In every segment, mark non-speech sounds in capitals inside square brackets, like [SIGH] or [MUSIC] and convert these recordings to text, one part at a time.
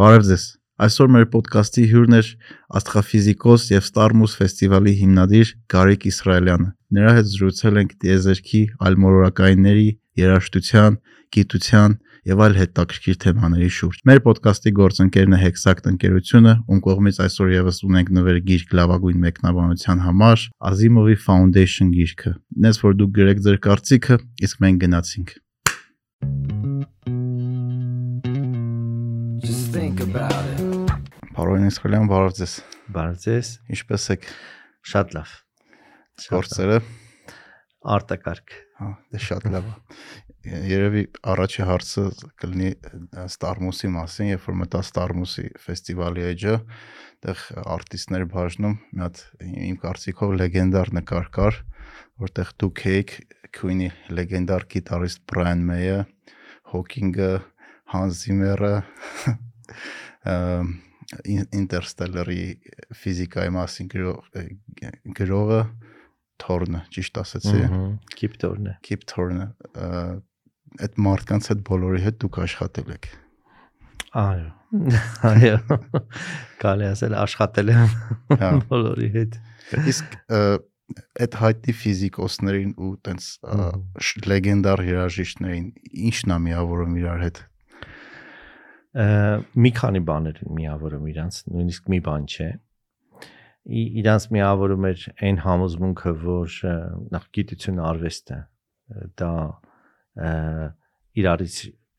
Բարև ձեզ։ Այսօր մեր ոդկասթի հյուրն է աստղաֆիզիկոս եւ Starmus ֆեստիվալի հիմնադիր Գարիկ Իսրայելյանը։ Նրա հետ զրուցել ենք դիեզերքի այլմոլորակայինների, երաժշտության, գիտության եւ այլ հետաքրքիր թեմաների շուրջ։ Մեր ոդկասթի գործընկերն է Hexact ընկերությունը, ում կողմից այսօր եւս ունենք նվեր գիրք լավագույն մեկնաբանության համար, Asimov-ի Foundation գիրքը։ Նես որ դուք գրեք ձեր կարծիքը, իսկ մենք գնացինք։ Just think about it. Պարոն Իսրայելյան, բարև ձեզ։ Բարև ձեզ։ Ինչպե՞ս եք Շատ լավ։ գործերը։ Արտակարգ։ Հա, դե շատ լավ է։ Երևի առաջի հարցը կլինի Starmus-ի մասին, երբ որ մտա Starmus-ի ֆեստիվալի էջը, այդտեղ արտիստներ բաժնում, մի հատ իմ կարծիքով լեգենդար նկար կար, որտեղ դուք էիք Queen-ի լեգենդար գիտարիստ Brian May-ը, Hawking-ը, Hans Zimmer-ը, Interstellar-ի ֆիզիկայի մասին գրող գրողը Thorne, ճիշտ ասացի։ Կիպտորն է։ Keep Thorne այդ մարդկանց հետ բոլորի հետ դուք աշխատել եք։ Այո։ [LAUGHS] Այո։ Կարելի ասել աշխատել եմ Հա։ [LAUGHS] բոլորի հետ։ Իսկ այդ հայտի ֆիզիկոսներին ու տենց լեգենդար երաժիշտներին ի՞նչն է միավորում իրար հետ։ Մի քանի բաներ են միավորում իրանց, նույնիսկ մի բան չէ։ Իրանց միավորում էր այն համոզմունքը, որ նախ գիտությունը արվեստ է։ Ա, Դա իրարից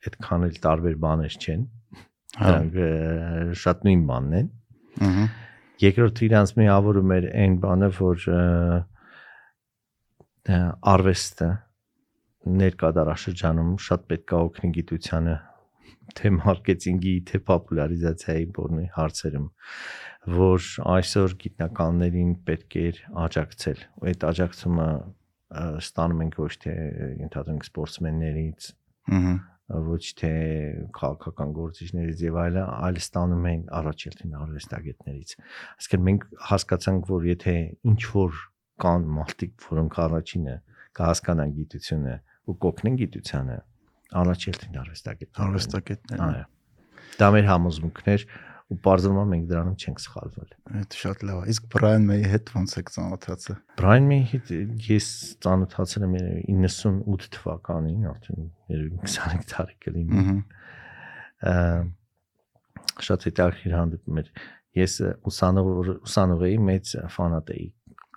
այդքան էլ տարբեր բաներ չեն։ Հա։ Դրանք շատ նույն բանն են։ Ահա։ Երկրորդ իրանց միավորում էր այն բանը, որ արվեստը ներկա դարաշրջանում շատ պետք է օգնի գիտությանը թե մարքեթինգի, թե պոպուլարիզացիայի բորնի հարցերում, որ այսօր գիտնականներին պետք է աջակցել։ Ու այդ աջակցումը ստանում ենք ոչ թե ընդհանրենք սպորտսմեններից, Ահա։ ոչ թե քաղաքական գործիչներից եւ այլը, այլ ստանում են առաջելին արվեստագետներից։ Այսինքն մենք հասկացանք, որ եթե ինչ որ կան մարդիկ, որոնք առաջինը կհասկանան գիտությունը ու կօգնեն գիտությանը, առաջելին արվեստագետներ։ Արվեստագետներ։ Այո։ Դա մեր համոզմունքներ ու բարձրում մենք դրանով չենք սխալվել։ Այդ շատ լավ է։ Իսկ Brian May-ի հետ ոնց եք ծանոթացել։ Brian May-ի հետ ես ծանոթացել եմ երևի 98 թվականին, արդեն երևի 25 տարի կլինի։ Ահա։ շատ հետաքրքիր հանդիպում էր։ Ես ուսանող ուսանող էի, մեծ ֆանատ էի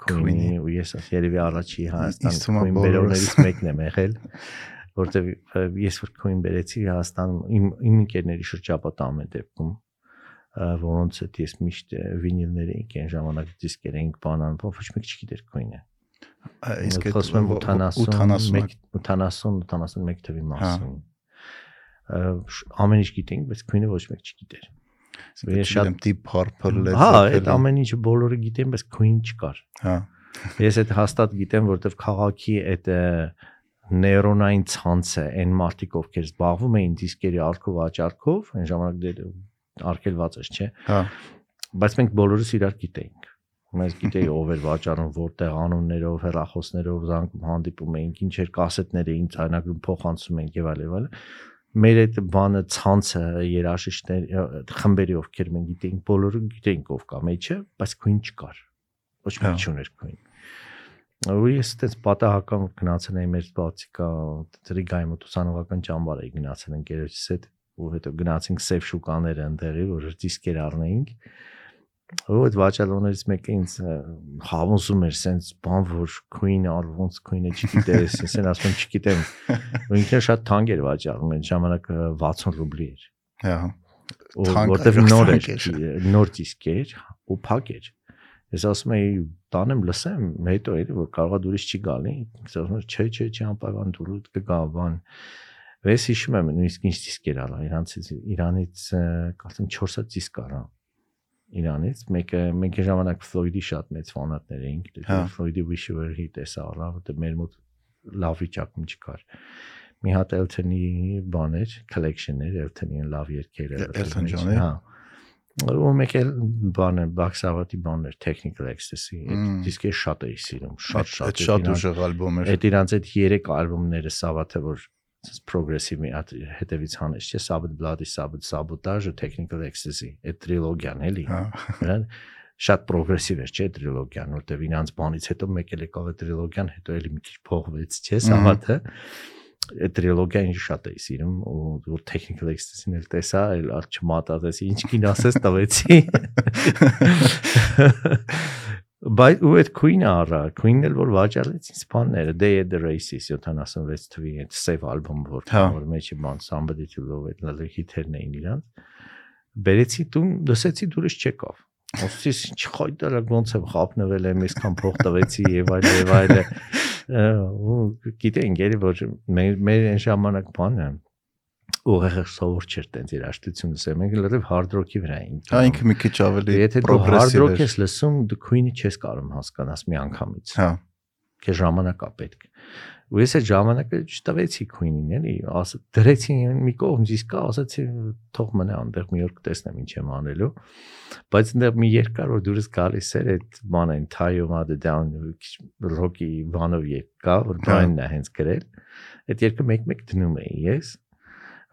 Queen-ի ու ես երևի առաջի Հայաստան Ինձ թվում է Queen բոլորս։ բերողներից մեկն եմ եղել, [LAUGHS] որտեվ ես որ Queen բերեցի Հայաստանում իմ իմ ընկերների շրջապատը ամեն դեպքում որոնց հետ ես միշտ վինիլներ էինք այն ժամանակ դիսկեր էինք բանան, ոչ մեկ չգիտեր Ա, Իսկ այդ խոսում եմ 80 81 80 81 թվի Հա։ մասին։ Ամեն ինչ գիտենք, բայց Queen-ը ոչ մեկ չգիտեր։ Ես շատ Deep Purple Led Հա, այդ ամեն ինչը բոլորը գիտեն, բայց Queen չկար։ Հա։ Ես այդ հաստատ գիտեմ, որովհետև քաղաքի այդ նեյրոնային ցանցը այն մարդիկ ովքեր զբաղվում էին դիսկերի արկով աճարկով, այն ժամանակ դեր արկելված էր, չէ՞։ Հա։ Բայց մենք բոլորս իրար գիտեինք։ Մենք գիտեի ով էր վաճառում, որտեղ անուններով, հեռախոսներով զանգում հանդիպում էինք, ինչեր կասետներ էին ցայնագրում, փոխանցում էինք եւ այլ եւ այլ։ Մեր այդ բանը ցանցը երաշիչներ խմբերի ովքեր մենք գիտեինք, բոլորը գիտեինք ով կա մեջը, բայց քույն չկար։ Ոչ Հա։ մեկ չուներ քույն։ Ու ես այդպես պատահական գնացել եմ մեր բացիկա Տրիգայի մոտ ուսանողական ճամբար էի գնացել ընկերոջս հետ ու հետո գնացինք սև շուկաները ընդեղի որ դիսկեր առնեինք ու այդ վաճառողներից մեկը ինձ ը, հավոզում էր սենց բան որ Queen-ը ար ոնց Queen-ը չգիտես ես են ասում եմ, չգիտեմ [LAUGHS] ու ինքն շատ թանկ էր վաճառում այն ժամանակ ը, 60 ռուբլի էր Հա։ այո, նոր էր։ նոր դիսկ էր ու փակ էր ես ասում էի տանեմ լսեմ հետո էլի որ կարողա դուրս չի գալի ես ասում եմ չէ չէ չի անպայման դուրս կգա բան Ես հիշում եմ նույնիսկ ինչ դիսկեր արա իրանից իրանից ը, կարծեմ 4 հատ դիսկ արա իրանից մեկը մենք ժամանակ Ֆլոյդի շատ մեծ ֆանատներ էինք Հա։ Ֆլոյդի Wish You Were Here տեսա առա որտեղ մեր մոտ լավ վիճակում չկար մի հատ Elton-ի բաներ collection-ներ Elton-ի լավ երգերը Elton John-ի։ հա ու մեկ էլ բանը Բաքսավատի բաներ Technical Ecstasy այդ Մմ։ դիսկերը շատ էի սիրում շատ շատ այդ շատ ուժեղ ալբոմ էր։ Այդ իրանց այդ 3 ալբոմները Սավաթը որ This progressive մի հատ հետևից հանես, չէ, Sabbath Bloody Sabbath Sabotage Technical Ecstasy, այդ տրիլոգիան էլի։ Հա։ Հրան շատ պրոգրեսիվ է, չէ, տրիլոգիան, որտեվ իրանց բանից հետո մեկ էլ եկավ է տրիլոգիան, հետո էլի մի քիչ փոխվեց, չէ, Sabbath-ը։ Այդ տրիլոգիան շատ էի սիրում ու որ Technical Ecstasy-ն էլ տեսա, այլ արջ չմատածեցի, ինչ կին ասես տվեցի։ Բայց ու այդ Queen-ը առա, Queen-ը էլ որ վաճառեց ինձ բանները, Day at the Races 76 թվի այդ save album որ Հա։ որ մեջի բան Somebody to Love այդ լավ հիթերն էին իրանց։ Բերեցի տուն, լսեցի դուրս չեկավ։ Ոստիս ինչ խայտարա ոնց եմ խափնվել եմ, այսքան փող տվեցի եւ այլ եւ այլ։ Ու գիտեն, գերի որ մեր այն ժամանակ բանը ուղեղը սովոր չէր տենց երաշտությունը ասեմ, մենք լրիվ hard rock-ի վրա էինք։ Հա ինքը մի քիչ ավելի hard progressive rock էր։ ես լսում, դու Queen-ը չես կարող հասկանաս մի անգամից։ Հա։ Քեզ ժամանակ է պետք։ Ու ես այդ ժամանակը չտվեցի Queen-ին, էլի, ասա դրեցի մի կողմ դիսկա, ասացի թող մնա այնտեղ մի օր կտեսնեմ ինչ եմ անելու։ Բայց այնտեղ մի երկար որ դուրս գալիս էր այդ բանը Tie You Mother Down ռոքի բանով եկա, որ Brian-ն է հենց գրել։ Այդ երկը մեկ-մեկ դնում էի ես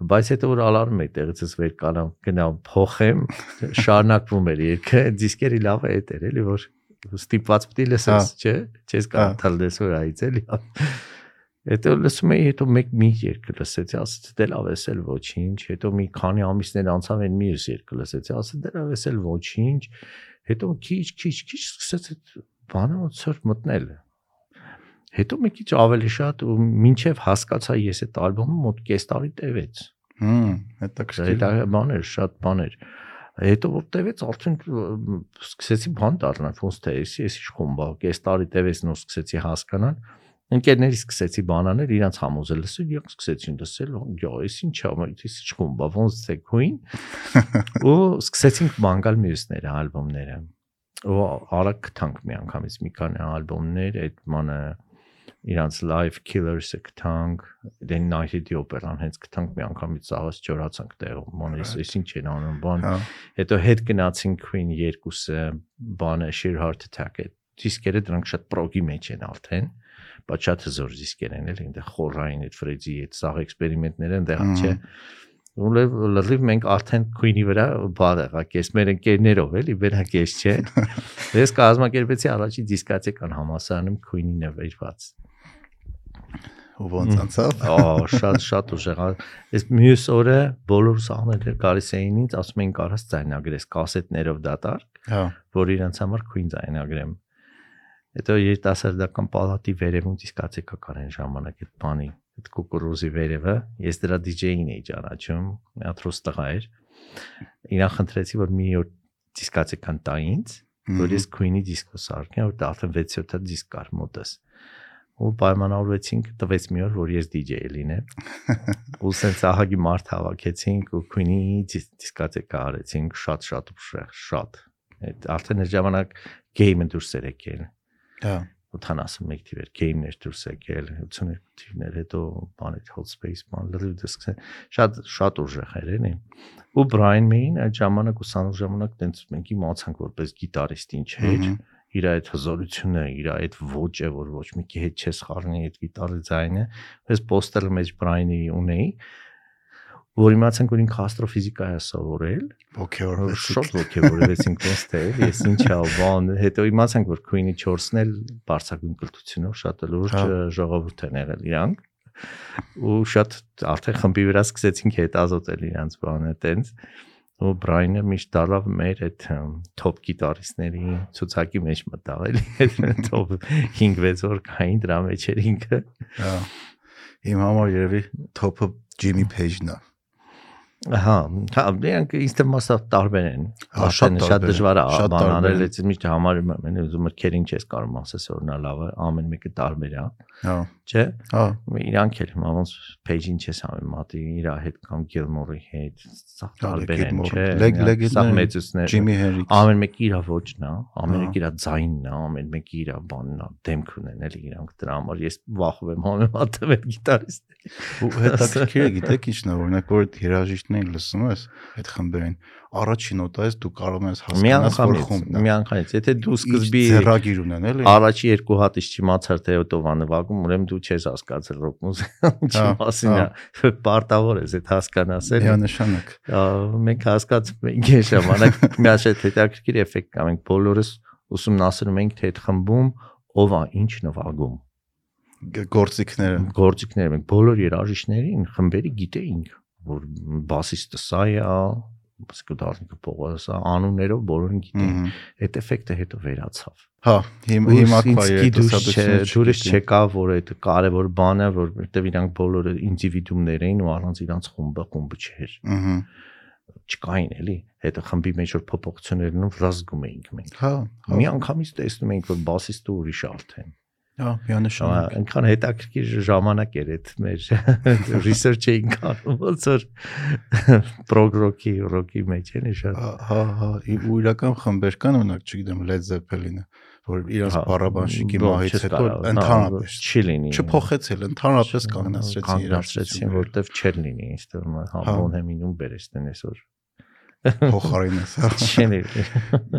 բայց հետո որ ալարում եք տեղից ես վեր կանամ գնամ փոխեմ [LAUGHS] շարունակվում էր երկը դիսկերի լավ է էր էլի որ ստիպված պիտի լսես չէ չես կարող թալես որ այց էլի հետո լսում էի հետո մեկ մի երգ լսեցի ասեցի դե լավ էս էլ ոչինչ հետո մի քանի ամիսներ անցավ այն մյուս երգը լսեցի ասեցի դե լավ էս էլ ոչինչ հետո քիչ քիչ քիչ սկսեց այդ բանը ոնց որ մտնել հետո մի քիչ ավելի շատ ու մինչև հասկացա ես այդ ալբոմը մոտ կես տարի տևեց Հմ, հետաքրքիր։ դա բաներ շատ բաներ հետո որ տևեց արդեն սկսեցի բան դառնալ ոնց թե էսի էսի խումբա կես տարի տևեց նոր սկսեցի հասկանալ ընկերների սկսեցի բանաներ իրանց համոզել լսել իրանք սկսեցին լսել յա էս ինչ է այս ինչ խումբա ոնց թե քույն [LAUGHS] ու սկսեցինք մանգալ մյուսները ալբոմները ու արագ գտանք մի անգամից մի քանի ալբոմներ այդ մանը իրանց live killers-ը գտանք the opera-ն հենց գտանք մի անգամից ծաղած չորացանք տեղում մոնես էս ինչ են անում բան Հա։ հետո հետ գնացինք Queen երկուսը բանը Sheer Heart Attack-ը դիսկերը դրանք շատ պրոգի մեջ են արդեն բայց շատ հզոր դիսկեր են էլ այնտեղ խորային այդ Ֆրեդի այդ սաղ էքսպերիմենտները այնտեղ չէ ու լրիվ մենք արդեն Queen-ի վրա բար եղակ ես մեր ընկերներով էլի վերակ ես չէ [LAUGHS] ես կազմակերպեցի առաջի դիսկացիական համասարանում Queen-ի նվիրված Ու ոնց անցավ։ Ահա շատ շատ ուժեղ։ Այս մյուս օրը բոլոր սաղները գալիս էին ինձ, ասում էին կարաս ձայնագրես կասետներով դատարկ, Հա։ որ իրանց համար Queen ձայնագրեմ։ Հետո երիտասարդական պալատի վերևում դիսկացեկա կարեն ժամանակ այդ բանի, այդ կուկուրուզի վերևը, ես դրա DJ-ին էի ճանաչում, մի հատ ռուս տղա էր։ Իրան խնդրեցի, որ մի օր դիսկացեկան տա ինձ, որ ես Queen-ի դիսկո սարքեմ, որ դա արդեն 6-7 հատ դիսկ կար մոտս ու պայմանավորվեցինք տվեց մի օր որ ես DJ լինեմ [LAUGHS] ու սենց ահագի մարդ հավաքեցինք ու Queen-ի դիսկոտեկա արեցինք շատ շատ ուշեղ շատ այդ արդեն այդ ժամանակ game-ը դուրս էր եկել Հա։ 81 թիվ էր game-ներ դուրս եկել 82 թիվներ հետո բաներ hot space բան լրիվ դիսկ շատ շատ ուժեղ էր էլի ու Brian May-ին այդ ժամանակ ուսանող ժամանակ տենց մենք իմացանք որպես գիտարիստ ինչ էր իր այդ հզորությունը, իր այդ ոճը, որ ոչ մեկի հետ չես խառնի այդ գիտարի ձայնը, ես պոստերը մեջ Brian-ի ունեի, որ իմացանք որ ինքը աստրոֆիզիկա է սովորել, Ոգեորվեցիք։ շատ ոգևորվեցինք ոնց ես ինչա բան, հետո իմացանք որ Queen-ի 4-ն էլ բարձրագույն կլտությունով շատ լուրջ Հա։ ժողովուրդ են եղել իրանք ու շատ արդեն խմբի վրա սկսեցինք հետազոտել իրանց բանը տենց ու Brian-ը միշտ դարավ մեր այդ top գիտարիստների ցուցակի մեջ մտավ էլի այդ [LAUGHS] top 5-6 օր կային դրա մեջ էր ինքը Հա։ Իմ համար երևի top-ը Jimmy Page-ն է։ Ահա, հա, դրանք ինձ թվում է տարբեր են։ Հա, շատ շատ դժվար է բանանել, այդ միշտ համարում եմ, այն ուզում եմ քերին չես կարող ասես որ նա լավ է, ամեն մեկը տարբեր է, Հա։ չէ՞։ Հա։ Իրանք էլ ոնց page-ին չես համեմատի իր հետ կամ Gilmore-ի հետ, սա տարբեր են, չէ։ Սա մեծուսներ։ Jimmy Hendrix։ Ամեն մեկը իր ոճն է, ամեն Հա։ մեկը իր ձայնն է, ամեն մեկը իր բանն է, դեմք ունեն էլի իրանք դրա համար ես վախում եմ համեմատել այդ գիտարիստը։ Ու հետաքրքիր է գիտեք ինչն է, օրինակ որ երաժիշտ երաժշտություններին լսում ես այդ խմբերին, առաջին նոտայից դու կարող ես հասկանալ, որ խումբն է։ մի անգամից, եթե դու սկզբի ձեռագիր ունեն, էլի։ առաջի երկու հատից չիմացար թե ոտով ա նվագում, ուրեմն դու չես հասկացել ռոք մուզիկան, Հա, մասին է։ Պարտավոր ես այդ հասկանաս էլի։ Միանշանակ։ Մենք հասկացում ենք այն ժամանակ մի շատ հետաքրքիր էֆեկտ կա, մենք բոլորս ուսումնասիրում ենք թե այդ խմբում ով է ինչ նվագում։ Գործիքները։ Գործիքները մենք բոլոր երաժիշտներին խմբերի գիտեինք, որ բասիստը սա է, ասիկա դառնիկը Պողոսը անուններով բոլորին գիտեին։ Մհմ։ Այդ էֆեկտը հետո վերացավ։ Հա, հիմա հիմա քո դուրս դուրս չգիտի։ չեկա, որ այդ կարևոր բանը, որովհետև իրանք բոլորը ինդիվիդուումներ էին ու առանց իրանք խումբը խումբը չէր։ Ահա։ Չկային էլի։ Հետո խմբի մեջ որ փոփոխություններ լինում, վրազգում էինք մենք։ Հա, հա, Մի անգամից տեսնում ենք, որ բասիստը ուրիշ արդեն։ հա, միանշանակ։ Այնքան հետաքրքիր ժամանակ էր այդ մեր [LAUGHS] էինք անում, ոնց որ prog-rock-ի, rock-ի մեջ էլի շատ։ Հա, հա, ու իրական խմբեր կան, օրինակ, չգիտեմ, Led Zeppelin-ը, որ իրանց Հա, բարաբանշիկի մահից հետո հա, ընդհանրապես չի լինի։ չփոխեցել, ընդհանրապես կանգնացրեցին երաժշտությունը, որտեվ չէր լինի, է, Հա. հա, Բոնհեմինում բերեցնեն այսօր։ փոխարինես։ հա։ լինի։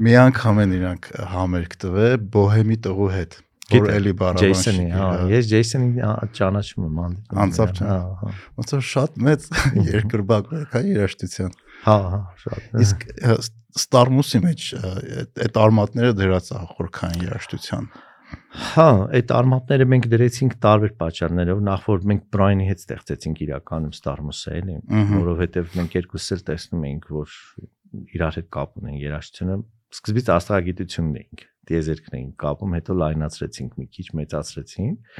Մի անգամ են իրանք համերգ տվել Բոհեմի տղու հետ, որ էլի Ջեյսոնի, բարաբանշիկի։ հա, ես Ջեյսոնին ա- ճանաչում եմ անդի։ Անձամբ ճան- Հա, հա։ Ոնց որ շատ մեծ [LAUGHS] երկրբակ կա երաժշտության։ Հա, հա, շատ։ Իսկ հա, Star-Mus-ի մեջ ա, այդ արմատները դրած է խորքային երաժշտության։ Հա, այդ արմատները մենք դրեցինք տարբեր պատճառներով, նախ որ մենք Brian-ի հետ ստեղծեցինք իրականում Star-Mus-ը, էլի, որովհետև մենք երկուսս էլ տեսնում էինք, որ իրար հետ կապ ունեն երաժշտությունը։ Սկզբից աստղագիտությունն էինք, դիեզերքն էինք կապում, հետո լայնացրեցինք մի քիչ, մեծացրեցինք։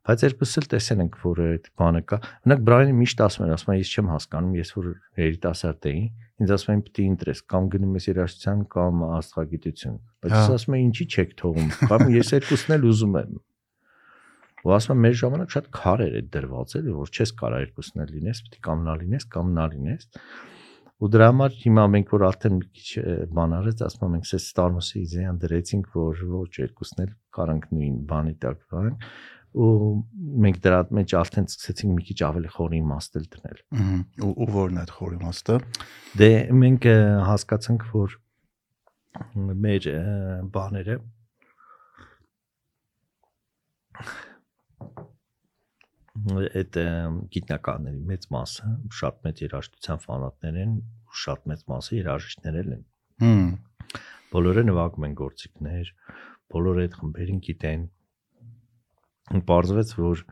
Բայց երկուսս էլ տեսել ենք, որ այդ բանը կա։ Օրինակ Brian-ը միշտ ասում էր, ասում է, ես չեմ հասկանում, ես որ երիտասարդ էի, ինձ ասում էին պիտի ինտերես կամ գնում ես երաժշտության կամ աստղագիտություն։ Բայց Հա։ ես ասում եմ, ինչի չեք թողում, կամ ես երկուսն էլ ուզում եմ։ Ու ասում եմ, մեր ժամանակ շատ քար էր այդ դրված էլի, որ չես կարա երկուսն էլ լինես, պիտի կամ նա լինես, կամ նա լինես։ Ու դրա համար հիմա մենք որ արդեն մի քիչ բան արեց, ասում եմ, մենք այս Star-Mus-ի իդեան դրեցինք, որ ոչ երկուսն էլ կարանք նույն բանի տակ բան ու մենք դրա մեջ արդեն սկսեցինք մի քիչ ավելի խորի իմաստել դնել։ Ահա։ Ու ու որն է այդ խորի մաստը։ Դե մենք հասկացանք, որ մեր բաները այդ գիտնականների մեծ մասը շատ մեծ երաժշտության ֆանատներ են, շատ մեծ մասը երաժիշտներ են։ Հմ։ Բոլորը նվագում են գործիքներ, բոլորը այդ խմբերին գիտեն։ Ու Պարզվեց, որ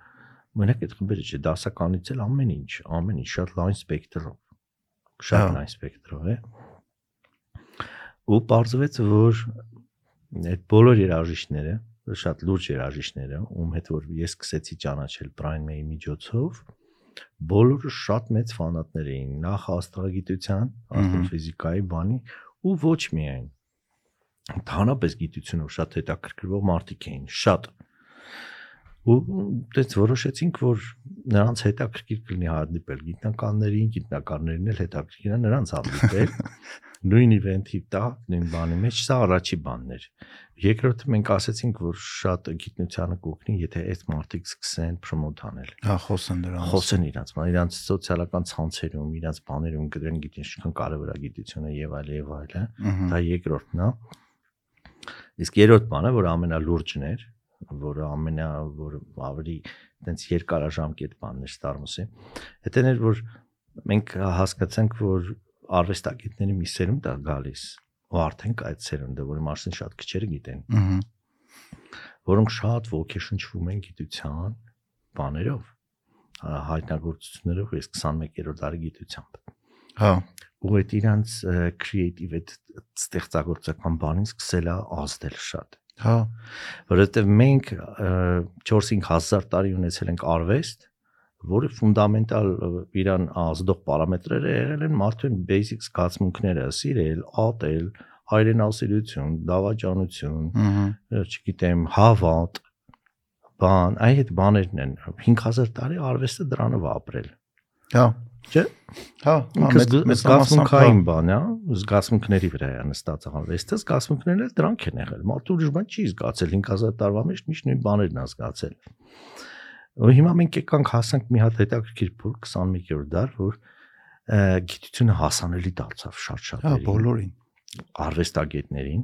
մենակ այդ խմբերը չէ, դասականից էլ ամեն ինչ, ամեն ինչ շատ լայն սպեկտրով։ Շատ Հա։ լայն սպեկտրով է։ Ու պարզվեց, որ այդ բոլոր երաժիշտները, շատ լուրջ երաժիշտները, ում հետ որ ես սկսեցի ճանաչել Brian May-ի միջոցով, բոլորը շատ մեծ ֆանատներ էին նախ աստղագիտության, Մհմ։ աստղոֆիզիկայի բանի ու ոչ միայն ընդհանրապես գիտությունով շատ հետաքրքրվող մարդիկ էին, շատ ու դες որոշեցինք որ նրանց հետաքրքիր կլինի հանդիպել գիտնականներին, գիտնականներին էլ հետաքրքիր է նրանց հանդիպել [LAUGHS] նույն իվենթի տակ, նույն բանի մեջ սա առաջի բանն էր։ Երկրորդը մենք ասացինք, որ շատ գիտնությանը կօգնի, եթե այս մարդիկ սկսեն պրոմոտ անել Հա, խոսեն դրանց։ խոսեն իրանց, ման իրանց սոցիալական ցանցերում, իրանց բաներում գրեն գիտեն ինչքան կարևոր է գիտությունը եւ այլ եւ այլ, Ահա։ Դա երկրորդն է։ Իսկ երրորդ բանը, որ ամենալուրջն էր, որը ամենա որ ավելի տենց երկարաժամկետ բանն էր Star-Mus-ի, հետեն էր որ մենք հասկացանք, որ արվեստագետների մի սերունդ է գալիս, ու արդեն կա այդ սերունդը, որի մասին շատ քչերը գիտեն, Ահա։ որոնք շատ ոգեշնչվում են գիտության բաներով, հա- հայտնագործություններով, ես 21-րդ դարի գիտությամբ Հա։ ու այդ իրանց creative այդ ստեղծագործական բանին սկսել է ազդել շատ Հա։ որովհետև մենք 4-5000 տարի ունեցել ենք արվեստ որը ֆունդամենտալ իրան ազդող պարամետրերը եղել են մարդու basic զգացմունքները սիրել, ատել, հայրենասիրություն, դավաճանություն, չգիտեմ, հավատ, բան, այդ բաներն են 5000 տարի արվեստը դրանով ապրել Հա։ Չէ։ Հա, Ինքը մեծ- զգացմունքային բան է, զգացմունքների վրա է նստած արվեստը, զգացմունքներն էլ դրանք են եղել։ Մարդու ուրիշ բան չի զգացել 5000 տարվա մեջ միշտ նույն բաներն ա զգացել։ Ու հիմա մենք եկանք հասանք մի հատ հետաքրքիր փուլ 21-րդ դար, որ գիտությունը հասանելի դարձավ շատ Հա, բոլորին։ արվեստագետներին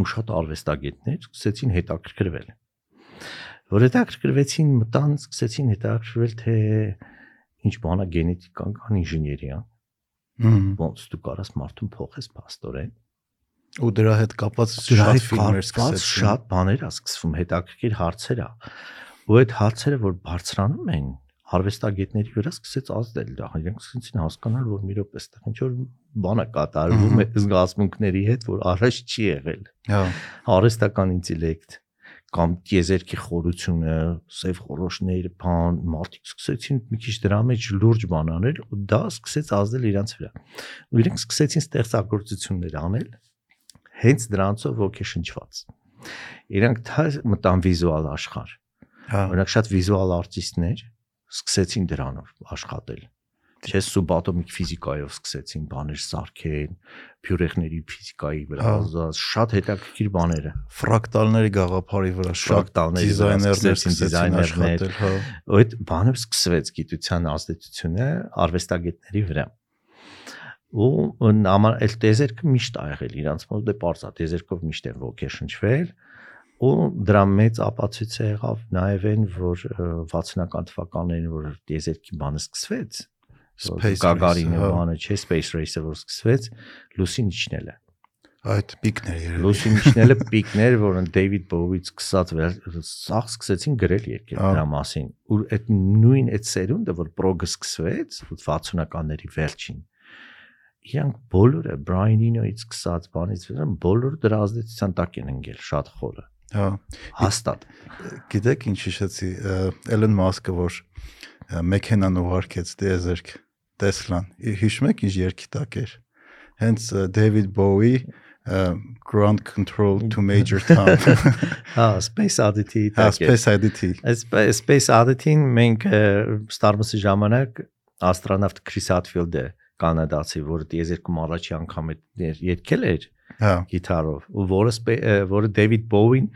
ու շատ արվեստագետներ սկսեցին հետաքրքրվել որ հետաքրքրվեցին մտան սկսեցին հետաքրքրվել թե ինչ բանա գենետիկան կան ինժեներիա Հմ։ ոնց դու կարաս մարդուն փոխես փաստորեն Ու դրա հետ կապված շատ ֆիլմեր սկսեցին։ շատ բաներ ա սկսվում հետաքրքիր հարցեր ա ու այդ հարցերը որ բարձրանում են արվեստագետների վրա սկսեց ազդել դա իրենք սկսեցին հասկանալ որ մի րոպե այստեղ ինչ որ բան է կատարվում է զգացմունքների հետ որ առաջ չի եղել Հա, արհեստական ինտելեկտ կամ տիեզերքի խորությունը, սև խորոշները, բան, մարդիկ սկսեցին մի քիչ դրա մեջ լուրջ բան անել ու դա սկսեց ազդել իրանց վրա։ Ու իրենք սկսեցին ստեղծագործություններ անել հենց դրանցով ոգեշնչված։ Իրանք դա մտան վիզուալ աշխարհ։ Օրինակ շատ վիզուալ արտիստներ սկսեցին դրանով աշխատել։ Չէ, սուբատոմիկ ֆիզիկայով սկսեցին բաներ սարքեն, փյուրեղների ֆիզիկայի վրա, Հա։ շատ հետաքրքիր բաներ է։ ֆրակտալների գաղափարի վրա շատ դիզայներներ դիզայներներ, հա։ այդ բանը սկսվեց գիտության ազդեցությունը արվեստագետների վրա ու նամա էլ տեզերքը միշտ ա եղել իրանց մոտ դե parza տեզերքով միշտ են ոգեշնչվել ու դրա մեծ ապացույցը եղավ նաև այն որ ը, 60-ական թվականներին որ տեզերքի բանը սկսվեց Race-ը, հա։ բանը չէ space race-ը որ սկսվեց լուսին իջնելը [LAUGHS] Այդ պիկներ երևի։ Լուսին իջնելը պիկներ, որը Դեյվիդ Բովից սկսած վեր սաղ սկսեցին գրել երկել Ահա։ դրա մասին։ Ու այդ նույն այդ սերունդը, որ պրոգը սկսվեց 60-ականների վերջին, իրանք բոլորը Brian Eno-ից սկսած բանից վեր բոլորը դրա ազդեցության տակ են ընկել շատ խորը։ Հա, Հաստատ։ գիտեք ինչ հիշեցի, Էլեն Մասկը որ մեքենան ուղարկեց դեզերք Տեսլան։ Հիշում եք ինչ երկի տակ էր։ Հենց Դեվիդ Բոուի Ground Control to Major Tom։ [LAUGHS] Հա, Space Oddity-ի Հա, Space Oddity։ Space Oddity-ին մենք Wars-ի ժամանակ աստրոնավտ Քրիս Հատֆիլդը կանադացի, որը դիեզերքում առաջի անգամ էր երկել էր Հա, գիտարով որը որը Դեվիդ Բոուին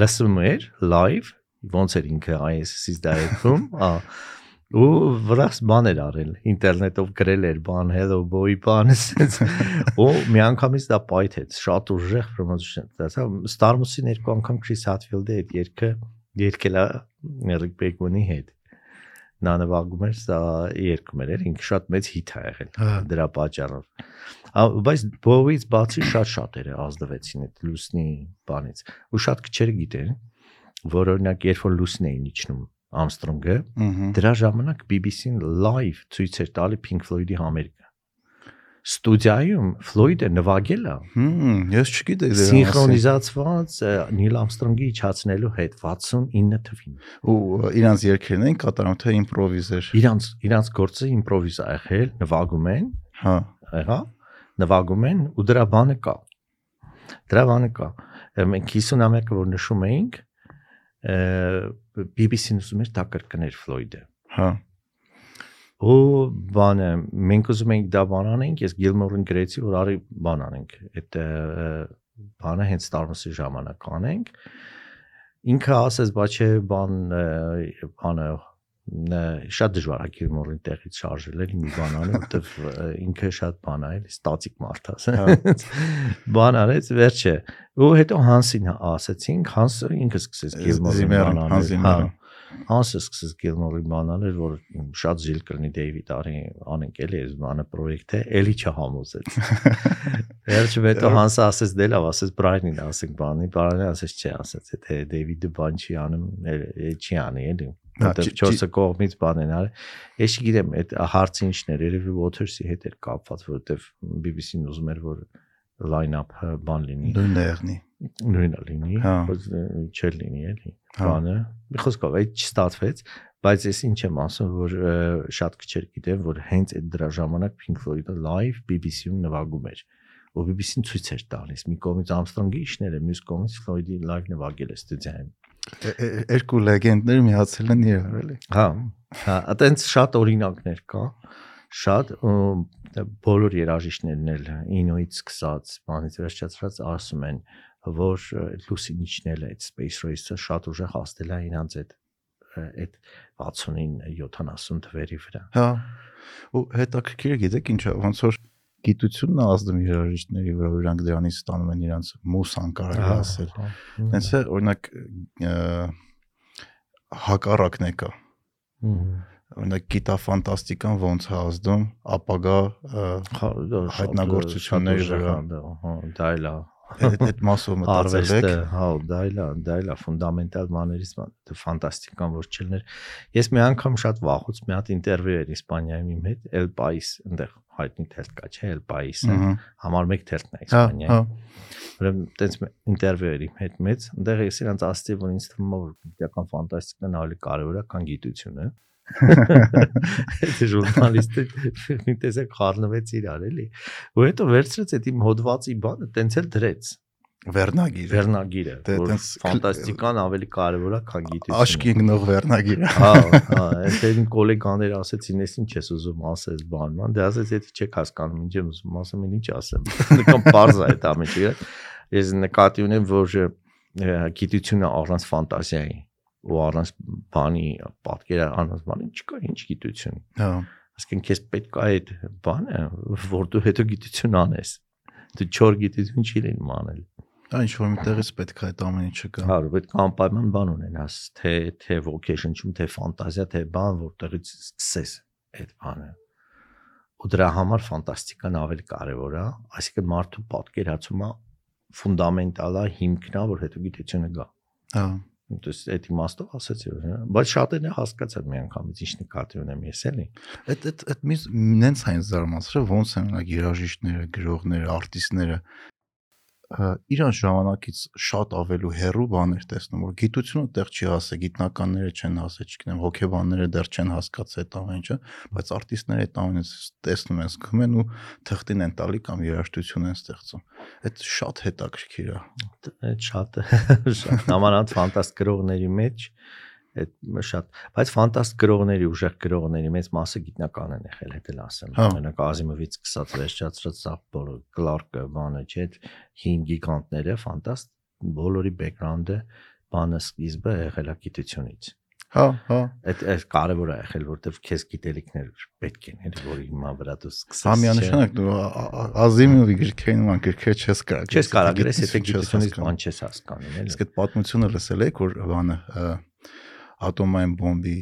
լսում էր live ոնց էր ինքը ISS-ից դա երգում ա ու վրաս բան էր արել ինտերնետով գրել էր բան hello boy բան ասեց ու մի անգամից դա պայթեց շատ ուժեղ promotion դասա Star Wars-ին երկու անգամ Chris Hadfield-ը այդ երգը երկել է Eric Bachman-ի հետ նա նվագում էր սա երգում էր ինքը շատ մեծ հիթ ա եղել հա, դրա պատճառով։ Բայց Բովից բացի շատ շատերը ազդվեցին այդ լուսնի բանից։ Ու շատ քչերը գիտեն, որ օրինակ երբ որ լուսն էին իջնում ըհը։ դրա ժամանակ BBC-ն live ցույց էր տալի Pink Floyd-ի համերգը։ Ստուդիայում Ֆլոյդը նվագել է Հմ, ես չգիտեի դրա սինխրոնիզացված Նիլ Ամստրոնգի իջացնելու հետ 69 թվին։ Ու իրանց երկերն են կատարում թե էր։ Իրանց իրանց գործը ա եղել, նվագում են, Հա, եղա նվագում են ու դրա բանը կա դրա բանը կա մենք 51-ը որ նշում էինք BBC-ն ուզում էր դա կրկներ Ֆլոյդը հա, ու բանը մենք ուզում էինք դա բան անենք ես Գիլմորին գրեցի որ արի բան անենք այդ բանը հենց Wars-ի ժամանակ անենք ինքը ասես բա չէ բան բանը շատ դժվար է Գիլմորին տեղից շարժել էլի մի բան անել որտեվ ինքը շատ բան է էլի ստատիկ մարդ է Հա։ բան արեց վերջը ու հետո Հանսին ասեցինք Հանսը ինքը սկսեց Գիլմորին բան անել Զիմերը։ Հանսը սկսեց Գիլմորին բան անել որ շատ զիլ կլինի Դեյվիդ արի անենք էլի այս բանը պրոյեկտ է էլի չհամոզեց [LAUGHS] վերջը հետո Հանսը ասեց դե լավ ասեց Բրայնին ասենք բանի Բրայնին ասեց չէ ասեց թե Դեյվիդը բան չի անում չի անի էլի Հա, որտեղ չի- չորսը կողմից բան են արել ես չգիտեմ այդ հարցը ինչն էր երևի Waters-ի հետ էր կապված որտեղ BBC-ն ուզում էր որ line-up-ը բան լինի նույնն նույնը լինի Հա։ բայց չէր լինի էլի Հա։ բանը մի խոսքով այդ չստացվեց բայց ես ինչ եմ ասում որ շատ քչեր գիտեն որ հենց այդ դրա ժամանակ Pink Floyd-ը live BBC-ում նվագում էր ու BBC-ն ցույց էր տալիս մի կողմից Armstrong-ի իշները մյուս կողմից Floyd-ի live նվագել է ստուդիայում Երկու լեգենդներ միացել են իրար էլի։ հա հա այտենց շատ օրինակներ կա շատ բոլոր երաժիշտներն էլ ինոից սկսած բանից վերջացած ասում են որ ը, լուսին իջնել է այդ space race-ը շատ ուժեղ հասնել է իրանց այդ այդ 69 70 թվերի վրա Հա։ Ու հետաքրքիր է գիտեք ինչա, ոնց որ գիտությունն է ազդում երաժիշտների վրա, որ իրանք դրանից ստանում են իրանց մուսան կարելի ասել։ Հենց է օրինակ հակառակն է կա։ Օրինակ գիտաֆանտաստիկան ոնց է ազդում ապագա հայտնագործությունների վրա։ Հա, դա էլ է այդ այդ մասով մտածել եք։ արվեստը, հա, դա էլ է, դա էլ է ֆունդամենտալ բաներից դա ֆանտաստիկան որ չլներ։ Ես մի անգամ շատ վախուց մի հատ ինտերվյու էր Իսպանիայում իմ հետ, El País, այնտեղ հայտնի թերթ կա, չէ, El País-ը, համար 1 թերթն է Հա, Իսպանիայում։ հա։ Ուրեմն տենց ինտերվյու էր իմ հետ մեծ, այնտեղ ես իրանց ասացի, որ ինձ թվում է որ գիտական ֆանտաստիկան ավելի կարևոր է, քան գիտությունը։ Այդ ժուրնալիստը մի տեսակ խառնվեց իրար էլի։ Ու հետո վերցրեց այդ իմ հոդվածի բանը, տենց էլ դրեց Վերնագիր։ վերնագիրը, Դե որ ֆանտաստիկան ավելի կարևոր է, քան գիտությունը։ Աշկի ընկնող վերնագիր։ Հա, հա, այդ իմ գոլեգաները ասեցին, ես ինչ ես ուզում ասես բանման, դե ասեց, եթե չեք հասկանում, ինչ եմ ուզում ասեմ, ինչ ասեմ։ [LAUGHS] Նկամ པարզ է այդ ամենը։ Ես նկատի ունեմ, որ գիտությունը առանց ֆանտազիայի ու առանց բանի պատկերա առանց բանի չկա ինչ գիտություն։ Հա։ Ասկին քեզ պետք է այդ բանը, որ դու հետո գիտություն անես։ Դու չոր գիտություն չի լինում անել։ Դա ինչ որ միտեղից պետք է այդ ամեն ինչը գա։ Հա, պետք է անպայման բան ունենաս, թե թե vocation-ում, թե ֆանտազիա, թե բան, որտեղից սկսես այդ բանը։ Ու դրա համար ֆանտաստիկան ավելի կարևոր է, այսինքն մարդու պատկերացումը ֆունդամենտալ է, հիմքն է, որ հետո գիտությունը գա։ Հա։ Դες այդ իմաստով ասացի, հա, բայց շատերն է հասկացած մի անգամից ինչ նկատի ունեմ ես էլի։ Այդ այդ այդ մի նենց այն զարմացրը ոնց են նա երաժիշտները, գրողները, արտիստները իրանց ժամանակից շատ ավելու հերու բաներ տեսնում որ գիտությունը տեղ չի ասե գիտնականները չեն ասե չգիտեմ հոգեբանները դեռ չեն հասկացել այդ ամեն ինչը բայց արտիստները այդ ամենը տեսնում են զգում են ու թղթին են տալի կամ երաժշտություն են ստեղծում այդ շատ հետաքրքիր է Այդ շատ [LAUGHS] շատ նամանած ֆանտաստ գրողների մեջ այդ շատ բայց ֆանտաստ գրողների ուժեղ գրողների մեծ մասը գիտնական են եղել հետ էլ ասեմ Հա։ օրինակ Ազիմովից սկսած վերջացրած սա բոլոր Կլարկը բանը չէ հին գիգանտները ֆանտաստ բոլորի բեքգրաունդը բանը սկիզբը եղել է գիտությունից հա հա այդ այդ կարևոր է եղել որտեվ քեզ գիտելիքներ պետք են էլի որ հիմա վրա դու սկսես Հա միանշանակ դու Ազիմովի գրքերին ման գրքեր չես կարա չես կարող գրես եթե գիտությունից բան չես հասկանում էլի Իսկ այդ պատմությունը լսել եք որ բանը ատոմային բոմբի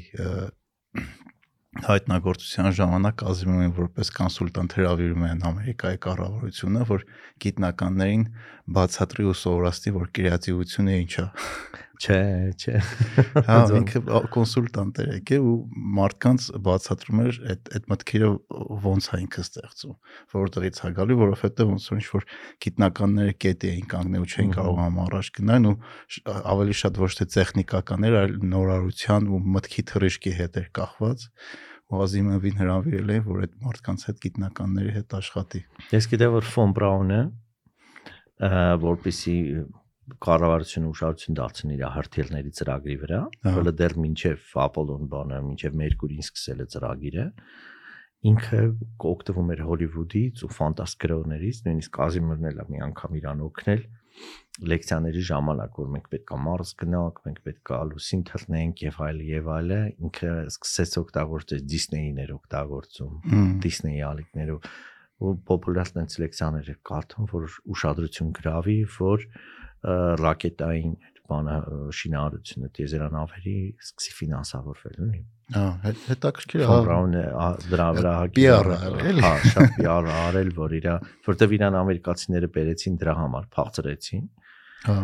հայտնագործության ժամանակ Ազիմովին որպես կոնսուլտանտ հրավիրում են Ամերիկայի կառավարությունը, որ գիտնականներին բացատրի ու սովորացնի, որ կրեատիվությունը ինչ է։ չէ չէ [LAUGHS] Հա, ինքը կոնսուլտանտ էր եկել ու մարդկանց բացատրում էր այդ այդ մտքերը ոնց է ինքը ստեղծում, որտեղից է գալի, որովհետև ոնց որ ինչ-որ գիտնականները կետի էին կանգնել ու չէին Մհմ։ կարողանում առաջ գնալ ու ավելի շատ ոչ թե տեխնիկական էր, այլ նորարարության ու մտքի թռիչքի հետ էր կախված ու Ազիմովին հրավիրել էին, որ այդ մարդկանց հետ գիտնականների հետ աշխատի։ Ես գիտեմ որ ֆոն Բրաունը ը, որպեսի կառավարությունը ուշադրություն դարձնի իր հրթիռների ծրագրի վրա, որը դեռ մինչև Apollo-ն բանը, մինչև Mercury-ին սկսել է ծրագիրը, ինքը կօգտվում էր Հոլիվուդից ու ֆանտաստ գրողներից, նույնիսկ Կազիմիրն էլ մի անգամ իրան օգնել լեկցիաների ժամանակ, որ մենք պետք է Մարս գնանք, մենք պետք է լուսին թռնենք եւ այլ եւ այլը, ինքը սկսեց օգտագործել Disney-ներ օգտագործում, Disney-ի ալիքներով ու պոպուլյար տենց լեկցիաներ է կարդում, որ ուշադրություն գրավի, որ ռակետային բանը շինարարությունը տիեզերանավերի սկսի ֆինանսավորվել, էլի։ Հա, հետ- հետաքրքիր է։ Ֆոն հա, Բրաունը ա- դրա վրա PR -ը արել, էլի։ Հա, շատ PR -ը արել, որ իրա, որտեվ իրան ամերիկացիները բերեցին դրա համար, փախցրեցին, Հա,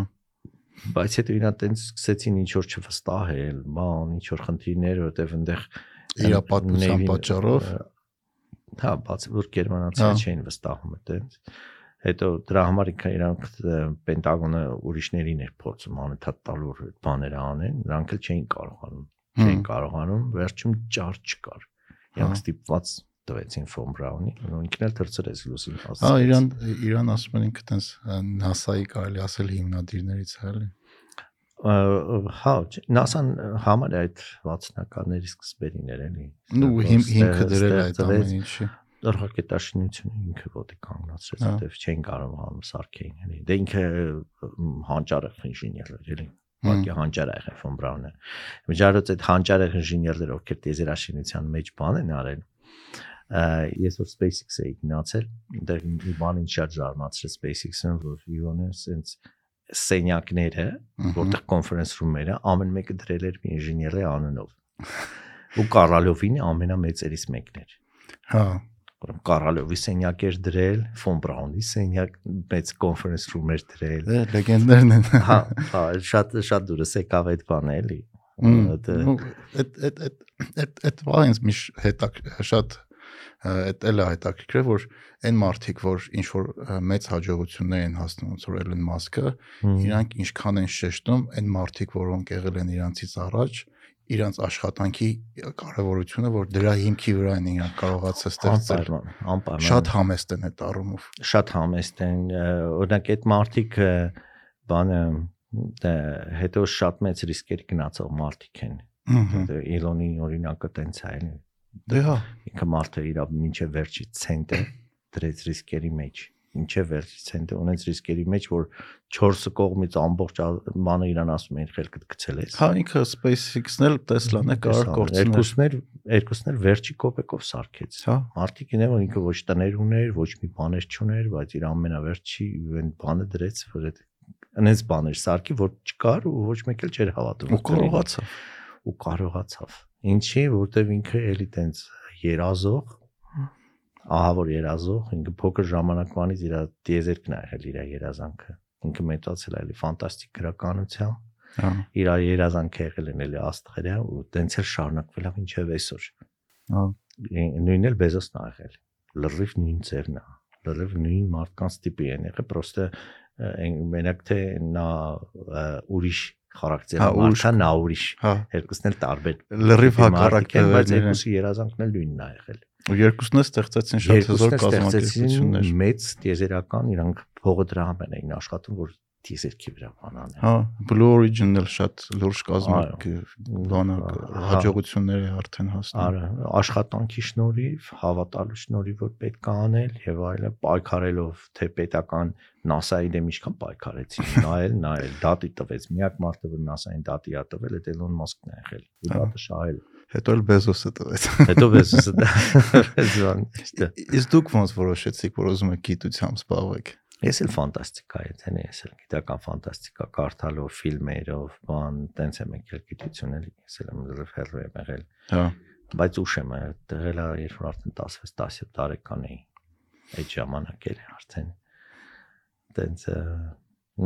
բայց հետո իրան տենց սկսեցին ինչ որ չվստահել, բան, ինչ որ խնդիրներ, որտեվ այնտեղ իր պատմության Navy-ն, պատճառով Հա, բաց որ Հա։ գերմանացիները չէին վստահում այդտենց։ Հետո դրա համար ինքը իրանք Պենտագոնը ուրիշներին էր փորձում անընդհատ տալ որ բաները անեն, նրանք էլ չէին կարողանում, չէին կարողանում, վերջում ճար չկար։ Հա։ Իրանք ստիպված տվեցին Ֆոն Բրաունի, ու ինքն էլ թրծրեց լուսին հասած։ Հա, Իրան Իրան ասում են ինքը տես NASA-ի կարելի ասել հիմնադիրներից է, էլի։ հա, NASA-ն համար այդ 60-ականների սկզբերին էր էլի։ հիմ հիմքը դրել այդ ամեն ինչի։ ռակետաշինությունը ինքը ոտի կանգնացրեց, Հա։ որտեվ չէին կարողանում սարքեին էլի։ Դե ինքը մ, հանճարեղ ինժեներ էր էլի։ Հմ, Ուղղակի հանճարեղ է ֆոն Բրաունը։ Միջարոց այդ հանճարեղ ինժեներները, ովքեր տեզերաշինության մեջ բան են արել, ես որ SpaceX էի գնացել, այնտեղ մի բան ինձ շատ զարմացրեց SpaceX-ը, որ Իոնը սենց սենյակները, որտեղ կոնֆերենս ռումերը, ամեն մեկը դրել էր մի ինժեների անունով։ Ու Կարալովինը ամենամեծերից մեկն էր։ Հա, Ուրեմն Կարալովի սենյակ էր դրել, Ֆոն Բրաունի սենյակ մեծ կոնֆերենս ռում էր դրել։ դե լեգենդներն են։ Հա, հա, շատ շատ դուրս եկավ այդ բանը էլի։ նու, Այդ այդ այդ այդ այդ բանը միշ հետակ շատ այդ էլ է հետաքրքիր որ այն մարդիկ որ ինչ որ մեծ հաջողություններ են հասնում ոնց որ Elon Musk-ը իրանք ինչքան են շեշտում այն մարդիկ որոնք եղել են իրանցից առաջ իրանց աշխատանքի կարևորությունը որ դրա հիմքի վրա են իրանք կարողացել ստեղծել անպայման, անպայման։ շատ համեստ են այդ առումով շատ համեստ են օրինակ այդ մարդիկ բանը հետո շատ մեծ ռիսկեր գնացող մարդիկ են Իլոնի օրինակը տենց է էլի դե հա ինքը մարդը իր մինչև վերջի ցենտը դրեց ռիսկերի մեջ մինչև վերջի ցենտը ունեց ռիսկերի մեջ որ 4 կողմից ամբողջ բանը իրան ասում են խելքդ գցել ես հա ինքը SpaceX-ն էլ Tesla-ն է կարող կորցնել երկուսներ երկուսներ վերջի կոպեկով սարքեց հա Մարտիկ ինը որ ինքը ոչ տներ ուներ, ոչ մի բաներ չուներ, բայց իր ամենավերջի այն բանը դրեց, որ այդ անենց բաներ սարքի, որ չկար ու ոչ մեկ էլ չէր հավատում։ ու կարողացավ ու կարողացավ։ Ինչի, որտեվ ինքը էլի տենց երազող, ահա որ երազող, ինքը փոքր ժամանակվանից իր դիեզերքն է եղել իր երազանքը։ Ինքը մեծացել է էլի ֆանտաստիկ գրականությամբ, իր երազանքը եղել են էլի աստղերը ու տենց էլ շարունակվել է մինչև այսօր։ նույնն էլ Բեզոսն ա եղել լրիվ նույն ձևն է լրիվ նույն մարդկանց տիպի են եղել պրոստը մենակ թե նա ուրիշ խարակտեր Հա, է ուրիշ- մարդը նա ուրիշ հա երկուսն էլ տարբեր լրիվ հակառակ են, բայց երկուսի երազանքն էլ նույնն է եղել ու երկուսն էլ ստեղծեցին շատ հզոր կազմակերպություններ մեծ տիեզերական իրանք փողը դրա համար էին աշխատում որ տիեզերքի վրա բանան հա Blue Origin-ը շատ լուրջ կազմակ բանը Հա։ հաջողություններ է արդեն հասնում Արա աշխատանքի շնորհիվ, հավատալու շնորհիվ որ պետք է անել եւ այլը պայքարելով թե պետական NASA-ի դեմ ինչքան պայքարեցին, [LAUGHS] նայել, նայել, դատի տվեց։ Միակ մարդը որ NASA-ին դատի ա տվել, այդ Elon Musk-ն է եղել։ Ու Հա։ դատը շահել։ հետո էլ Bezos-ը տվեց Հետո Bezos-ը դա։ [LAUGHS] իսկ դուք ոնց որոշեցիք որ ուզում եք գիտությամբ զբաղվեք Ես էլ ֆանտաստիկա է, ցեն ես էլ գիտական ֆանտաստիկա կարդալով, ֆիլմերով, բան, տենց եմ եկել գիտություն էլ, ես էլ եմ լրիվ հեռու եմ եղել։ հա բայց ուշ եմ ա երբ որ արդեն 16-17 տարեկան էի այդ ժամանակ էլ արդեն տենց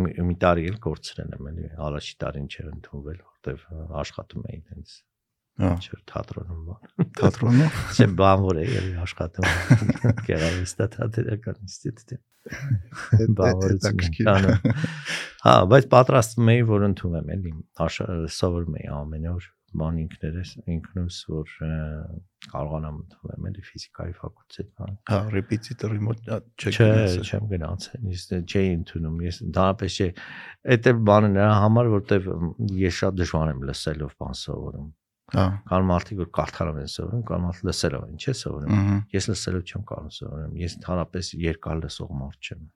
մի, տարի էլ կորցրել եմ էլի առաջի տարին չէր ընդունվել որտեվ աշխատում էի տենց չէր թատրոնում [LAUGHS] բան թատրոնում չէ բանվոր էի էլի աշխատում [LAUGHS] գեղարվեստա թատերական ինստիտուտի հետաքրքիր բանվորություն հա բայց պատրաստվում էի որ ընդունեմ էլի աշ- սովորում էի ամեն օր բան ինքներս ինքնուս որ կարողանամ ընդունեմ էլի ֆիզիկայի ֆակուլտետ բան հա ռեպետիտորի մոտ չեք Չէ, գնացել։ չեմ գնացել։ Ես չէի ընդունում։ Ես դարապես չէ։ Այդ է բանը նրա համար, որտեվ ես շատ դժվար եմ լսելով բան սովորում։ հա Կան մարդիկ, որ կարդալով են սովորում, կան մարդիկ լսելով են, չէ՞ սովորում։ Ես լսելով չեմ կարող սովորեմ։ Ես ընդհանրապես երկար լսող մարդ չեմ։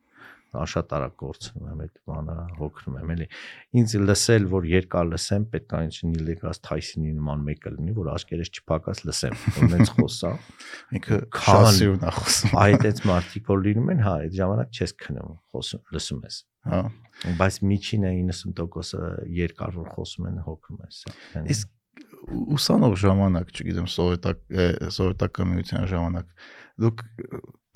Աշատ արագ կորցնում եմ այդ բանը, հոգնում եմ, էլի։ Ինձ լսել, որ երկար լսեմ, պետք է ինչ Նիլեգաս Թայսինի նման մեկը լինի, որ աշկերես չփակած լսեմ։ Ոնց խոսա։ ինքը շասիրուն է խոսում Այդ այդ մարդիկ որ լինում են, հա, այդ ժամանակ չես քնում, խոսում, լսում ես։ հա Բայց միջինը 90%-ը երկար որ խոսում են հոգում ես։ Այն- Իսկ ուսանող ժամանակ, չգիտեմ, սովետակ սովետական միության ժամանակ դուք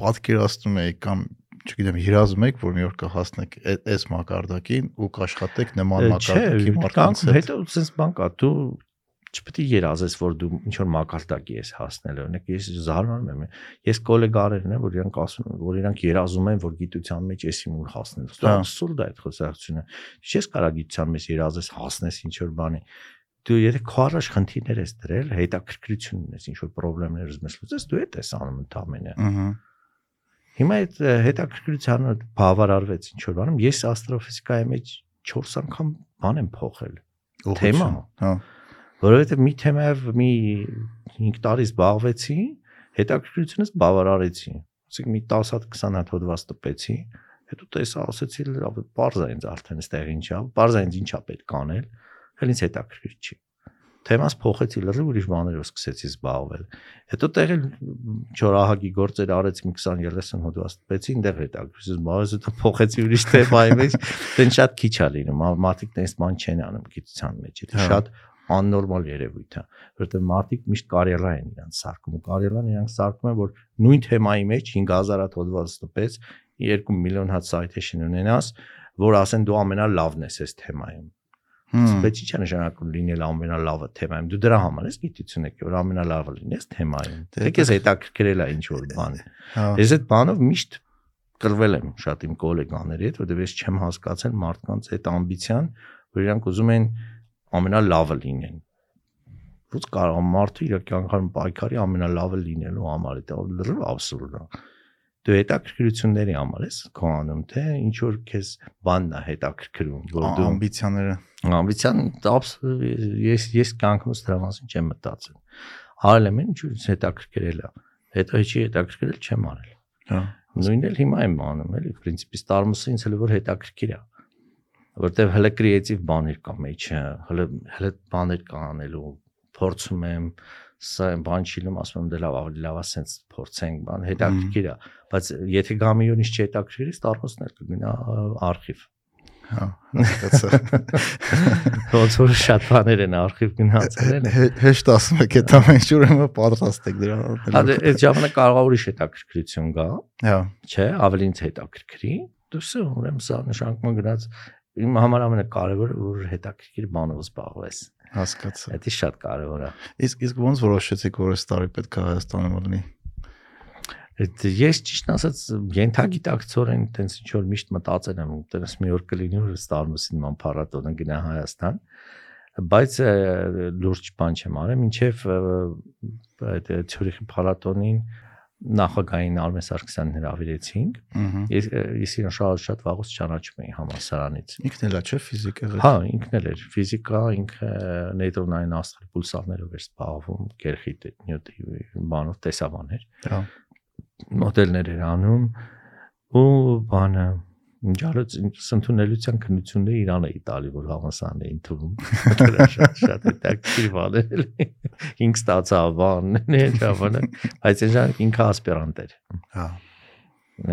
պատկերացնում եք կամ չգիտեմ, երազում եք, որ մի օր կհասնեք այս մակարդակին ու կաշխատեք նման մակարդակի մարդկանց հետ։ հետո sense բան կա, դու չպետք է երազես, որ դու ինչ որ մակարդակի ես հասնել, օրինակ ես զարմանում եմ։ Ես գոլեգարերն եմ, որ իրանք ասում են, որ իրանք երազում են, որ գիտության մեջ էսի մուր հասնել։ Հա։ Սուլդ է այդ խոսակցությունը։ Չես կարա գիտության մեջ երազես հասնես ինչ որ բանի։ Դու եթե քո առաջ խնդիրներ ես դրել, հետաքրքրություն ունես, ինչ որ խնդիրներ ես լուծես, դու այդ ես անում ընդամենը։ Ահա Հիմա այդ հետաքրքրությանը բավարարվեց ինչ որ բանում։ Ես աստրոֆիզիկայի մեջ 4 անգամ բան եմ փոխել, Թեմա։ Հա որովհետև մի թեմայով մի 5 տարի զբաղվեցի, հետաքրքրությունս բավարարեցի։ Ասենք մի 10 հատ 20 հատ հոդված տպեցի, հետո տեսա ասեցի լավ, բարձա ինձ արդեն այստեղ ինչա, բարձա ինձ ինչա պետք անել, հենց ինձ հետաքրքիր չի։ թեմաս փոխեցի լրիվ ուրիշ բաներով սկսեցի զբաղվել։ Հետո տեղել չորահագի գործեր արեցի 20-30 հոդված տպեցի, այնտեղ հետաքրքրի զբաղվեց, հետո փոխեցի ուրիշ թեմայի մեջ, դեն շատ քիչ ա լինում, մարդիկ տես բան չեն անում գիտության մեջ, դա շատ աննորմալ երևույթ է, որովհետև մարդիկ միշտ կարիերա են իրանց սարքում, ու կարիերան իրանք սարքում են, որ նույն թեմայի մեջ 5000 հատ հոդված տպեց, 2 միլիոն հատ citation ունենաս, որ ասեն դու ամենալավն ես այս թեմայում Ի՞նչ է նշանակում լինել ամենալավը թեմայում։ Դու դրա համար ես գիտություն եք, որ ամենալավը լինես թեմայում։ Դե քեզ հետաքրքրել է ինչ որ բան։ Ես այդ բանով միշտ կրվել եմ շատ իմ գոլեգաների հետ, որովհետև ես չեմ հասկացել մարդկանց այդ ամբիցիան, որ իրանք ուզում են ամենալավը լինեն։ Ոնց կարող մարդը իր կյանքում պայքարի ամենալավը լինելու համար, դա լրիվ абսուրդ է դու հետաքրքրությունների համար ես քո անում, թե ինչ որ քեզ բանն է հետաքրքրում, որ դու ամբիցիաները ամբիցիան ես ես կյանքումս դրա մասին չեմ մտածել։ Արել եմ ինչ որ հետաքրքրել է։ Հետո չի հետաքրքրել չեմ արել։ Հա։ Նույնն էլ հիմա եմ անում, էլի, պրինցիպի Star-ը ինձ հələ որ հետաքրքիր է որտեվ հələ կրեատիվ բաներ կա մեջը, հələ հələ բաներ կա անելու, փորձում եմ, սա բան չի լում, ասում եմ դե լավ, ավելի լավ է սենց փորձենք, բան հետաքրքիր է, բայց եթե գամիոնից չի հետաքրքրի, ստարմոսն էլ կգնա արխիվ։ Հա, հասկացա։ [LAUGHS] Ոնց որ շատ բաներ են արխիվ գնացել են։ Հեշտ ասում եք, այդ ամեն ինչ ուրեմն պատրաստ եք դրա։ Հա, դե, այդ ժամանակ կարող է ուրիշ հետաքրքրություն գա։ Հա։ Չէ, ավելին հետաքրքրի։ Դուս ուրեմն սա նշանակում գնաց իմ համար ամենակարևորը որ հետաքրքիր բանով զբաղվես Հասկացա։ Դա շատ կարևոր է։ Իսկ իսկ ոնց որոշեցիք որ այս տարի պետք է Հայաստանում լինի։ ես ճիշտ ասած յենթագիտակցորեն տենց ինչ որ միշտ մտածել եմ, տենց մի օր կլինի որ Ստարմուսին ման փառատոնը գնա Հայաստան, բայց լուրջ բան չեմ արել, ինչեվ այդ Ցյուրիխի փառատոնին նախագահային Արմեն Սարգսյանին հրավիրեցինք։ Ես ես իրեն շատ շատ վաղուց ճանաչում էի համասարանից։ Ինքն էլ է, չէ՞, ֆիզիկա։ Հա, ինքն էլ էր։ Ֆիզիկա, ինքը նեյտրոնային աստղի պուլսարներով էր զբաղվում, գերխիտ նյութի բանով տեսաբան էր։ Հա։ Մոդելներ էր անում ու բանը Ջարած ընդունելության քննությունները Իրան էի տալի, որ համասան էին թվում։ շատ շատ հետաքրքիր բան էր։ Ինք ստացա բան, [LAUGHS] նե ժամանակ, բայց ժամանակ ինքը ասպիրանտ էր։ Հա։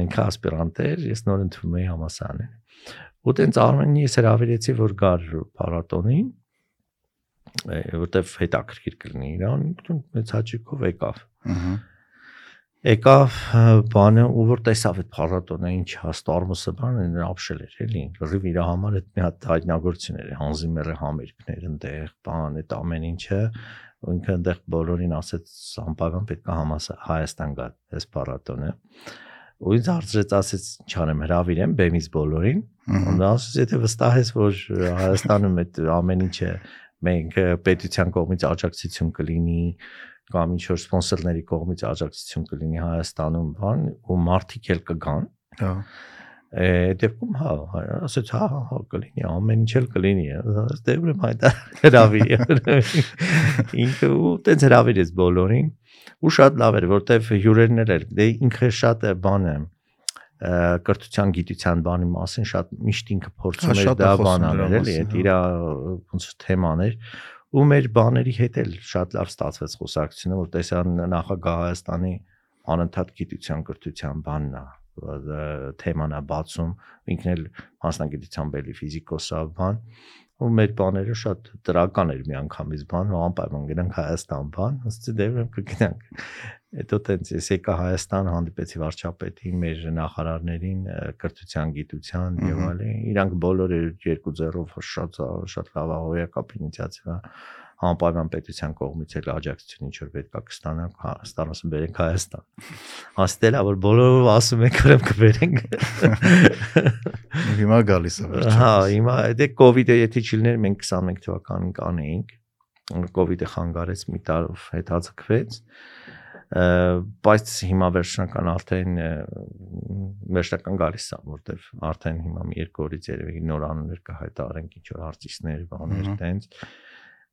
Ինքը ասպիրանտ էր, ես նոր ընդունում էի համասանը։ Ու տենց Արմենի ես հրավիրեցի, որ գար փառատոնին, որտեվ հետաքրքիր կլինի Իրան, մեծ հաճույքով եկավ։ Ահա եկավ բանը ու որ տեսավ այդ փառատոնը ինչ հաստարմուսը բանը ապշել էր էլի լրիվ իր համար այդ մի հատ հայտնագործություն էր հանզիմերը համերգներ այնտեղ բան այդ ամեն ինչը ինքը այնտեղ բոլորին ասեց անպայման պետք է համասա Հայաստան գա այս փառատոնը ու ինձ հարցրեց ասեց չանեմ հravirեմ բեմից բոլորին ու նա ասեց եթե վստահ ես որ Հայաստանում այդ ամեն ինչը մենք պետության կողմից աջակցություն կլինի կամ ինչ որ սպոնսորների կողմից աջակցություն կլինի Հայաստանում, բան ու մարդիկ էլ կգան։ Հա։ Դեպքում հա, ասեց հա, հա, հա կլինի, ամեն ինչ էլ կլինի։ դե ուրեմն այդ հրավի։ [LAUGHS] Ինքը ու տենց հրավիրեց բոլորին ու շատ լավ էր, որտեվ հյուրերն էլ էր։ Դե ինքը շատ է բան է կրթության գիտության բանի մասին շատ միշտ ինքը փորձում էր դա բանանել էլի, այդ իր ոնց թեմաներ ու մեր բաների հետ էլ շատ լավ ստացվեց խոսակցությունը, որ տեսան նախագահ Հայաստանի անընդհատ գիտության կրթության բանն է թեման է բացում ինքն էլ մասնագիտությամբ էլի ֆիզիկոսա բան ու մեր բաները շատ դրական էր միանգամից բան անպայման գնանք Հայաստան բան ըստ դեպքում կգնանք հետո տենց ես եկա Հայաստան հանդիպեցի վարչապետին մեր նախարարներին կրթության գիտության եւ այլն իրանք բոլորը երկու ձեռով շատ շատ լավ հոյակապ ինիցիատիվա անպայման պետության կողմից էլ աջակցություն ինչ որ պետքա կստանանք, հա, ստանոսը բերենք Հայաստան։ Աստելա որ բոլորով ասում եք ուրեմն կբերենք։ [LAUGHS] Հիմա գալիս է վերջը։ Հա, հիմա դե իդը եթե չլիներ մենք 21 թվականին կանեինք։ իդը խանգարեց մի տարով հետաձգվեց բայց հիմա վերջնական արդեն վերջնական գալիս է որտեվ արդեն հիմա մի երկու օրից երևի նոր անուններ կհայտարարենք ինչ որ արտիստներ բաներ տենց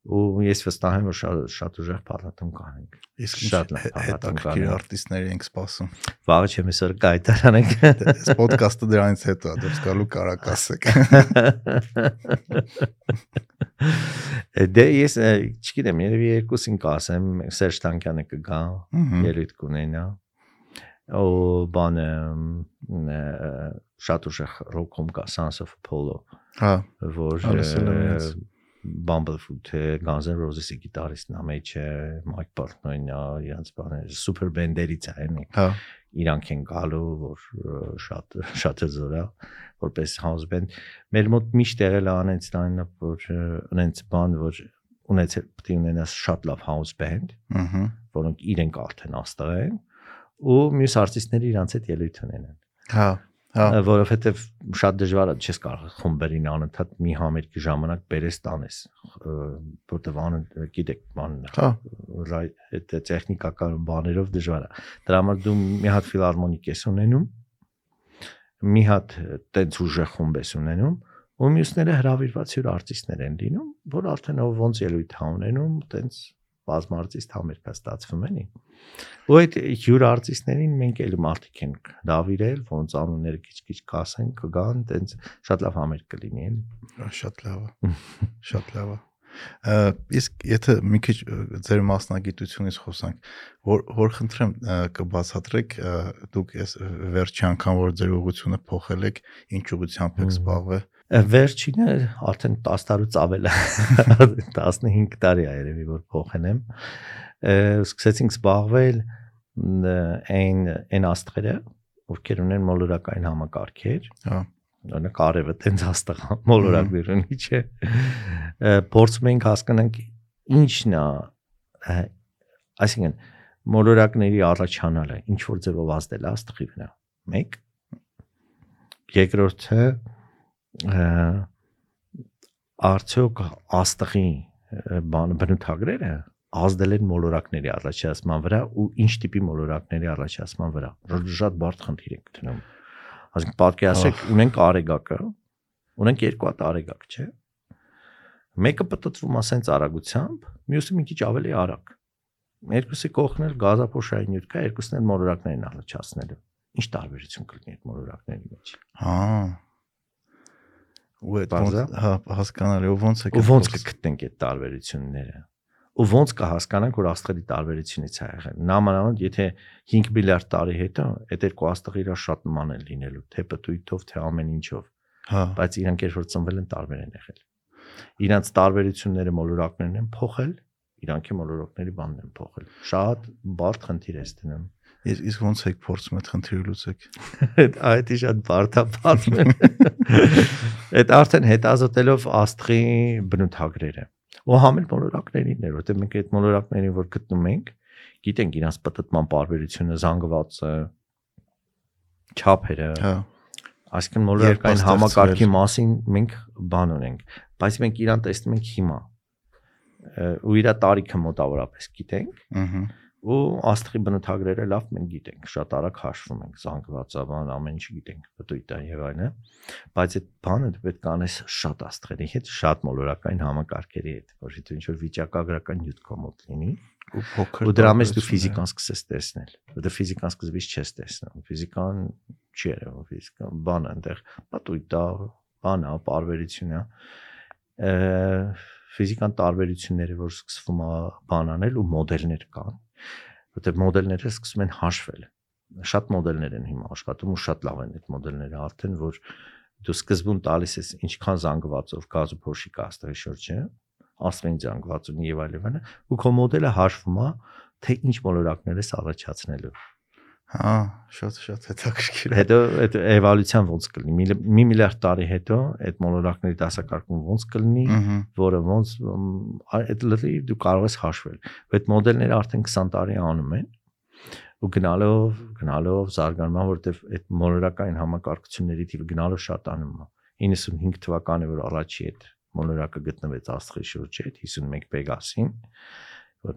ու ես վստահ եմ որ շատ շատ ուժեղ փառատոն կանենք իսկ շատ լավ կանենք արտիստների ենք սպասում վաղը չեմ այսօր կայտարանենք այս ոդկասթը դրանից հետո դուրս գալու կարա կասեք [LAUGHS] Դե ես չգիտեմ, երևի երկուսին կասեմ, Սերժ Տանկյանը կգա, ելույթ կունենա։ Օ բանը շատ ուժեղ ռոքում կա Sons of Apollo, Հա, որ Bumblefoot-ը, Guns N' Roses-ի գիտարիստն է մեջը, Mike Portnoy-ն է, իրանց բաները սուպեր բենդերից է, էնի հա, իրանք են գալու, որ շատ շատ է զորա, որպես house band։ Մեր մոտ միշտ եղել է անենց line-up, որ անենց բան, որ ունեցել պետք է ունենաս շատ լավ house band, ըհը, որոնք իրենք արդեն աստղ են, ու մյուս արտիստները իրանց հետ ելույթ ունենան։ հա, հա, Ա, որովհետև շատ դժվար է չես կարող խումբերին անընդհատ մի համերգի ժամանակ բերես տանես որտեվ անը գիտեք բանն է հա, այդ տեխնիկական բաներով դժվար է դրա համար դու մի հատ ֆիլարմոնիկ ես ունենում մի հատ տենց ուժեղ խումբ ես ունենում ու մյուսները հravirված հյուր արտիստներ են լինում որ արդեն ով ոնց ելույթ ա ունենում տենց բազմարտիստ համերգա ստացվում էնի ու այդ հյուր արտիստներին մենք էլ մարդիկ ենք դավիրել ոնց անունները քիչ-քիչ կասեն կգան տենց շատ լավ համերգ կլինի էլի շատ լավ է։ [LAUGHS] Շատ լավ է։ Իսկ եթե մի քիչ ձեր մասնագիտությունից խոսանք, որ որ խնդրեմ կբացատրեք դուք այս վերջի անգամ որ ձեր ուղղությունը փոխել եք, ինչ ուղղությամբ եք զբաղվել։ Վերջինը արդեն 10 տարուց ավել է 15 տարի է երևի որ փոխել եմ սկսեցինք զբաղվել այն այն աստղերը ովքեր ունեն մոլորակային համակարգեր Հա, օրինակ արևը տենց աստղ ա, մոլորակներ ունի չէ փորձում ենք հասկանանք ինչն է այսինքն մոլորակների առաջանալը ինչ որ ձևով ազդել է աստղի վրա մեկ երկրորդը ա, արդյոք աստղի բան բնութագրերը ազդել են մոլորակների առաջացման վրա ու ինչ տիպի մոլորակների առաջացման վրա շատ բարդ խնդիր ենք դնում ասենք պատկերացրեք ունենք արեգակը ունենք երկու հատ արեգակ չէ մեկը պատտվում է սենց արագությամբ մյուսը մի քիչ ավելի արագ երկուսի կողքն էլ գազափոշային նյութ կա երկուսն էլ մոլորակներն առաջացնելու ինչ տարբերություն կլինի այդ մոլորակների մեջ հա։ Ու այդ հա հասկանալի ոնց եք ու ոնց կգտնենք այդ տարբերությունները ու ոնց կհասկանանք որ աստղերի տարբերությունից է եղել նամանավանդ եթե 5 միլիարդ տարի հետո այդ երկու աստղը իրար շատ նման են լինելու թե պտույտով թե ամեն ինչով հա, բայց իրանք երբ որ ծնվել են տարբեր են եղել իրանց տարբերությունները մոլորակներն են փոխել իրանք է մոլորակների բանն են փոխել շատ բարդ խնդիր է դնում իսկ իսկ ոնց եք փորձում այդ խնդիրը լուծեք։ այդ այդի շատ բարդ է [LAUGHS] այդ արդեն հետազոտելով աստղի բնութագրերը ու համել մոլորակներին էր որտեղ մենք այդ մոլորակներին որ գտնում ենք գիտենք իրանց պատտման բարբերությունը զանգվածը չափերը Հա, Այսինքն մոլորակային համակարգի մասին մենք բան ունենք, բայց մենք իրան տեսնում ենք հիմա։ ու իր տարիքը մոտավորապես գիտենք ըհը, ու աստղի բնութագրերը լավ մենք գիտենք, շատ արագ հաշվում ենք, զանգվածաբան ամեն ինչ գիտենք, պտույտը եւ այլն, բայց այդ բանը դու պետք է անես շատ աստղերի հետ, շատ մոլորակային համակարգերի հետ, որ դու ինչ որ վիճակագրական նյութ կոմոդ լինի, ու փոքր ու դրա մեջ դու ֆիզիկան սկսես տեսնել որտեղ ֆիզիկան սկզբից չես տեսնում ֆիզիկան չի երևում ֆիզիկան բան է այնտեղ պատույտա բան է պարբերություն է ֆիզիկան տարբերությունները որ սկսվում է բան անել ու մոդելներ կան որտեղ մոդելները սկսում են հաշվել շատ մոդելներ են հիմա աշխատում ու շատ լավ են այդ մոդելները արդեն որ դու սկզբում տալիս ես ինչքան զանգվածով գազու փոշի կա աստղի շուրջը աստղին զանգվածուն եւ այլն ու քո մոդելը հաշվում է թե ինչ մոլորակներ ես առաջացնելու Հա, շատ շատ հետաքրքիր է։ հետո այդ էվոլյուցիան ոնց կլինի մի, մի միլիարդ տարի հետո այդ մոլորակների դասակարգում ոնց կլինի որը ոնց այդ լրի դու կարող ես հաշվել այդ մոդելները արդեն 20 տարի անում են ու գնալով գնալով զարգանում որովհետև այդ մոլորակային համակարգությունների տիպը գնալով շատանում է 95 թվականը որ առաջի այդ մոլորակը գտնվեց աստղի շուրջը այդ 51 Պեգասին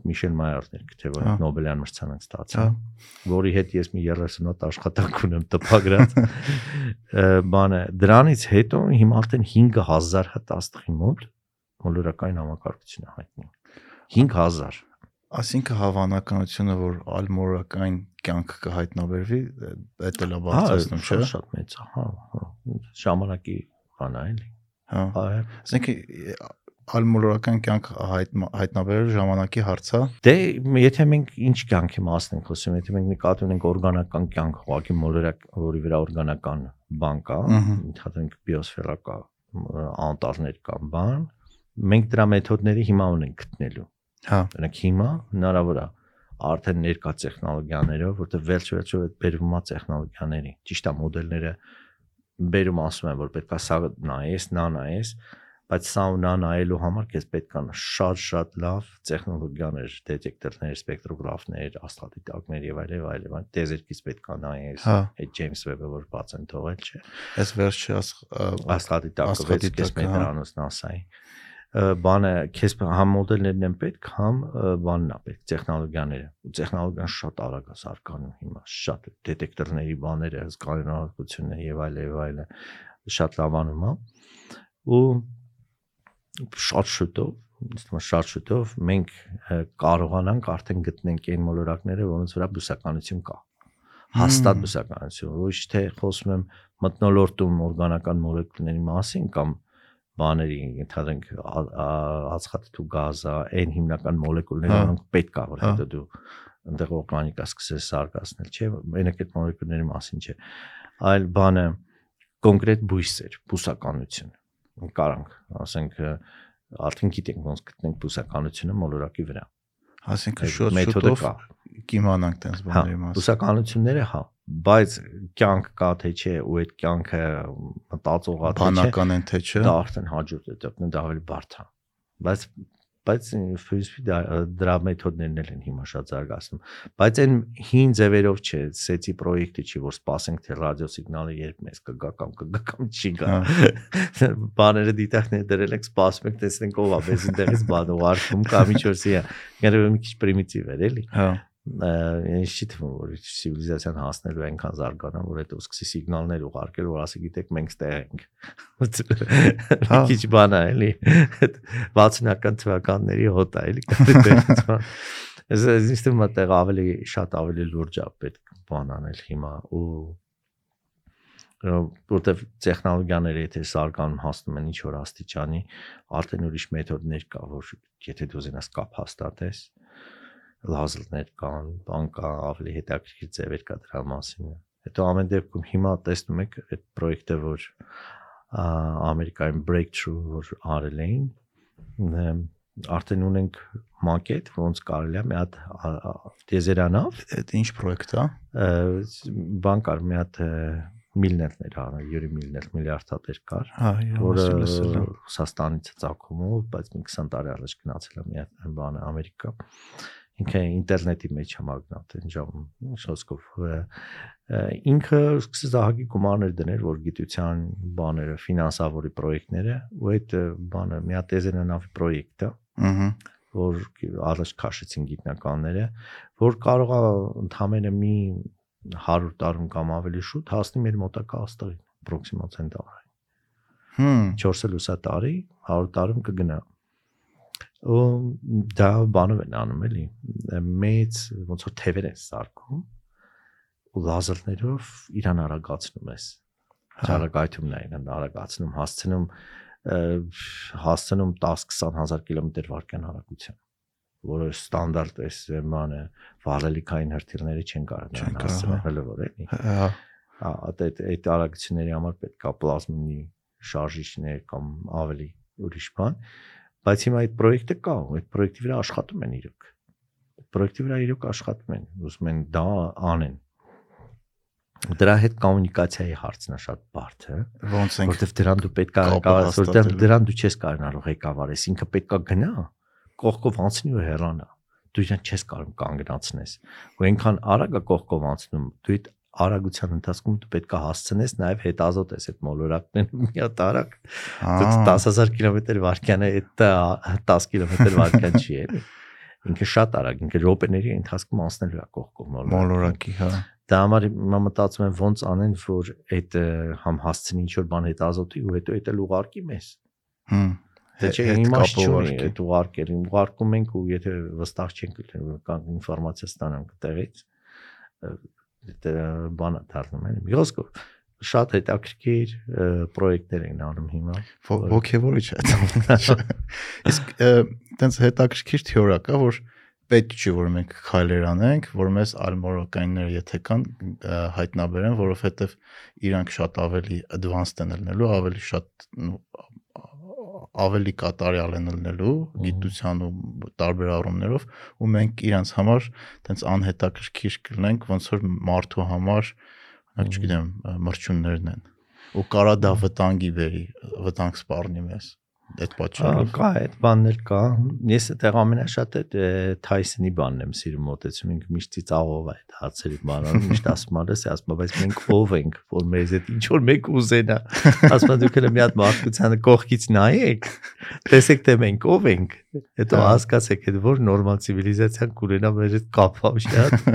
Միշել Մայերն էր թե որ Հա։ Նոբելյան մրցանակ հա, ստացավ որի հետ ես մի 30 հատ աշխատանք ունեմ տպագրած [LAUGHS] բանը դրանից հետո հիմա արդեն 5000 հատ աստղի մոտ մոլորակային համակարգություն է հայտնի 5000 Այսինքն հավանականությունը, որ ալմորակային կյանք կհայտնաբերվի, դա էլ է հա բարձրացնում, չէ՞։ շատ- շատ մեծ է հա հա։ ժամանակի բան է էլի Հա։ հա Այսինքն ալմոլորական կյանք հայտ, հայտնաբերել ժամանակի հարց է։ Դե եթե մենք ինչ կյանքի մասն ենք խոսում, եթե մենք նկատի ունենք օրգանական կյանք, ուղղակի մոլորակ, որի վրա օրգանական բան կա, ընդհանրենք բիոսֆերա կա, անտառներ կան, բան, մենք դրա մեթոդների հիմա ունենք գտնելու։ Հա։ Օրինակ հիմա հնարավոր է արդեն ներկա տեխնոլոգիաներով, որտեղ վերջ-վերջով այդ բերվում է տեխնոլոգիաների։ Ճիշտ է, մոդելները բերում ասում են, որ պետքա սա նայես, նա նայես, բայց սա ու նա նայելու համար քեզ պետք է շատ-շատ լավ տեխնոլոգիաներ, դետեկտորներ, սպեկտրոգրաֆներ, աստղադիտակներ եւ այլ եւ այլ, այլ տեզերքից պետք է նայես, Հա։ այդ Ջեյմս Վեբը որ բաց են թողել, չէ։ Այս վերջի Աստղադիտակը 6 Աստղադիտակը, հա։ մետրանոց NASA-ի բանը քեզ համ մոդելներն են պետք, համ բանն է պետք, տեխնոլոգիաները։ Ու տեխնոլոգիան շատ արագ է սարկանում հիմա, շատ դետեկտորների բաները, հսկայությունները եւ այլ եւ այլը շատ լավանում է։ Ու շատ շուտով, ինձ թվում է շատ շուտով մենք կարողանանք արդեն գտնենք այն մոլորակները, որոնց վրա բուսականություն կա հաստատ բուսականություն, ոչ թե խոսում եմ մտնոլորտում օրգանական մոլեկուլների մասին կամ բաների, ընդհանրենք ածխաթթու գազա, այն հիմնական մոլեկուլները, Հա։ որոնք պետք է որ Հա։ հետո դու այնտեղ օրգանիկա սկսես սարկացնել, չէ՞, մենակ այդ մոլեկուլների մասին չէ, այլ բանը կոնկրետ բույսեր, բուսականություն կարանք, ասենք արդեն գիտենք ոնց գտնենք բուսականությունը մոլորակի վրա։ Այդ շուտ շուտով կիմանանք տես Հա, բաների մասին։ բուսականությունները հա, բայց կյանք կա թե չէ, ու այդ կյանքը մտածողա թե չէ, Բանական են թե չէ։ դա արդեն հաջորդ է, դա ավելի բարդ է։ Բայց բայց ֆիզիկի դրա մեթոդներն էլ են հիմա շատ զարգացնում։ Բայց այն հին ձևերով չէ, սեցի պրոյեկտը չի, որ սպասենք թե ռադիոսիգնալը երբ մեզ կգա կամ կգա կամ չի գա։ Հա։ [LAUGHS] Բաները դիտակներ դրել եք, սպասում եք, տեսնենք ով է, մեզ ինտեղից բան ուղարկում կամ ինչ որ սիա։ Գերեւի մի քիչ պրիմիտիվ էր, էլի Հա։ ինձ չի թվում որ ցիվիլիզացիան հասնելու այնքան զարգանա որ հետո սկսի սիգնալներ ուղարկել որ ասի գիտեք մենք ստեղ ենք Հա։ քիչ բան է էլի 60-ական թվականների հոտ է էլի [LAUGHS] Ես ինձ թվում է տեղ ավելի շատ ավելի լուրջ է պետք բան անել հիմա ու որտեվ տեխնոլոգիաները եթե սարկանում հասնում են ինչ որ աստիճանի արդեն ուրիշ մեթոդներ կա որ եթե դու ուզենաս կապ հաստատես լազերներ կան, բան կա, ավելի հետաքրքիր ձևեր կա դրա մասին։ Հետո ամեն դեպքում հիմա տեսնում եք այդ պրոյեկտը, որ Ամերիկայում breakthrough որ արել էին, արդեն ունենք մակետ, ոնց կարելի է մի հատ տեզերանով Այդ ինչ պրոյեկտ է։ բան կար մի հատ միլներներ արա, Յուրի միլներ միլիարդատեր կար, որը Ռուսաստանից է ցակումով, բայց մի 20 տարի առաջ գնացել է մի հատ բանը Ամերիկա ինքը ինտերնետի մեջ համագնատ այն ժամ շոսկով ինքը սկսեց ահագի գումարներ դնել որ գիտության բաները ֆինանսավորի պրոյեկտները ու այդ բանը մի հատ տեզենանավի պրոյեկտ է Ահա։ որ առաջ քաշեցին գիտնականները որ կարող է ընդամենը մի 100 տարում կամ ավելի շուտ հասնի մեր մոտակա աստղին պրոքսիմալ ցենտավրի Հմ։ 4 լուսա տարի 100 տարում կգնա ու դա բանով են անում էլի մեծ ոնց որ թևեր են սարքում ու լազերներով իրան արագացնում ես Հա։ ճարագայթումն է իրան արագացնում հասցնում հասցնում 10-20 հազար կիլոմետր վարկյան արագության որը ստանդարտ էս բանը վառելիքային հրթիռները չեն կարող հասցնել հա։ որ էլի Հա։ այդ այդ այդ արագությունների համար պետք է պլազմի շարժիչներ կամ ավելի ուրիշ բան բայց հիմա այդ պրոյեկտը կա այդ պրոյեկտի վրա աշխատում են իրոք այդ պրոյեկտի վրա իրոք աշխատում են ուզում են դա անեն դրա հետ կոմունիկացիայի հարցն է շատ բարդ հա Ոնց ենք որովհետև դրան դու պետք է կարող որտեղ դրան դու չես կարողանալ ղեկավարես ինքը պետք է գնա կողքով անցնի ու հեռանա դու իրան չես կարող կանգնացնես ու այնքան արագ է կողքով անցնում դու այդ արագության ընթացքում դու պետք է հասցնես նաև հետազոտես այդ մոլորակներն մի հատ արագ դու 10000 կիլոմետր վարկյանը այդ 10 կիլոմետր վարկյան չի էլի ինքը շատ արագ ինքը րոպեների ընթացքում անցնելու է կողքով մոլորակ մոլորակի, հա։ դա համար հիմա մտածում եմ ոնց անեն որ այդ համ հասցնի ինչ որ բան հետազոտի ու հետո այդ էլ ուղարկի մեզ Հմ։ Դե չէ կապը չունի այդ ուղարկել, ուղարկում ենք ու եթե վստահ չենք կամ ինֆորմացիա ստանանք տեղից դա բանը դառնում է։ Մի խոսքով շատ հետաքրքիր պրոյեկտներ են անում հիմա։ ոգևորիչ է Իսկ տենց հետաքրքիր թեորիա կա, որ պետք չի որ մենք քայլեր անենք, որ մեզ ալմորոկայինները եթե կան հայտնաբերեն, որովհետև իրանք շատ ավելի advanced են ելնելու, ավելի շատ ավելի կատարյալ են ելնելու գիտության ու տարբեր առումներով ու մենք իրանց համար տենց անհետաքրքիր կլինենք ոնց որ մարդու համար օրինակ չգիտեմ մրջուններն են ու կարա դա վտանգի բերի վտանգ սպառնի մեզ այդ պատճառով Կա այդ բաններ կա։ Ես այդտեղ ամենաշատը Թայսոնի բանն եմ սիրում մոտեցում, ինքը միշտ ծիծաղով է այդ հարցերի բանանում, միշտ ասում ասի, ասում բայց մենք ով ենք, որ մեզ այդ ինչ որ մեկ ուզենա։ Ասում դուք էլ մի հատ մարդկությանը կողքից նայեք, տեսեք թե մենք ով ենք։ Հետո Հա։ հասկացեք, այդ որ նորմալ ցիվիլիզացիան կուրենա մեր հետ կապավ շատ։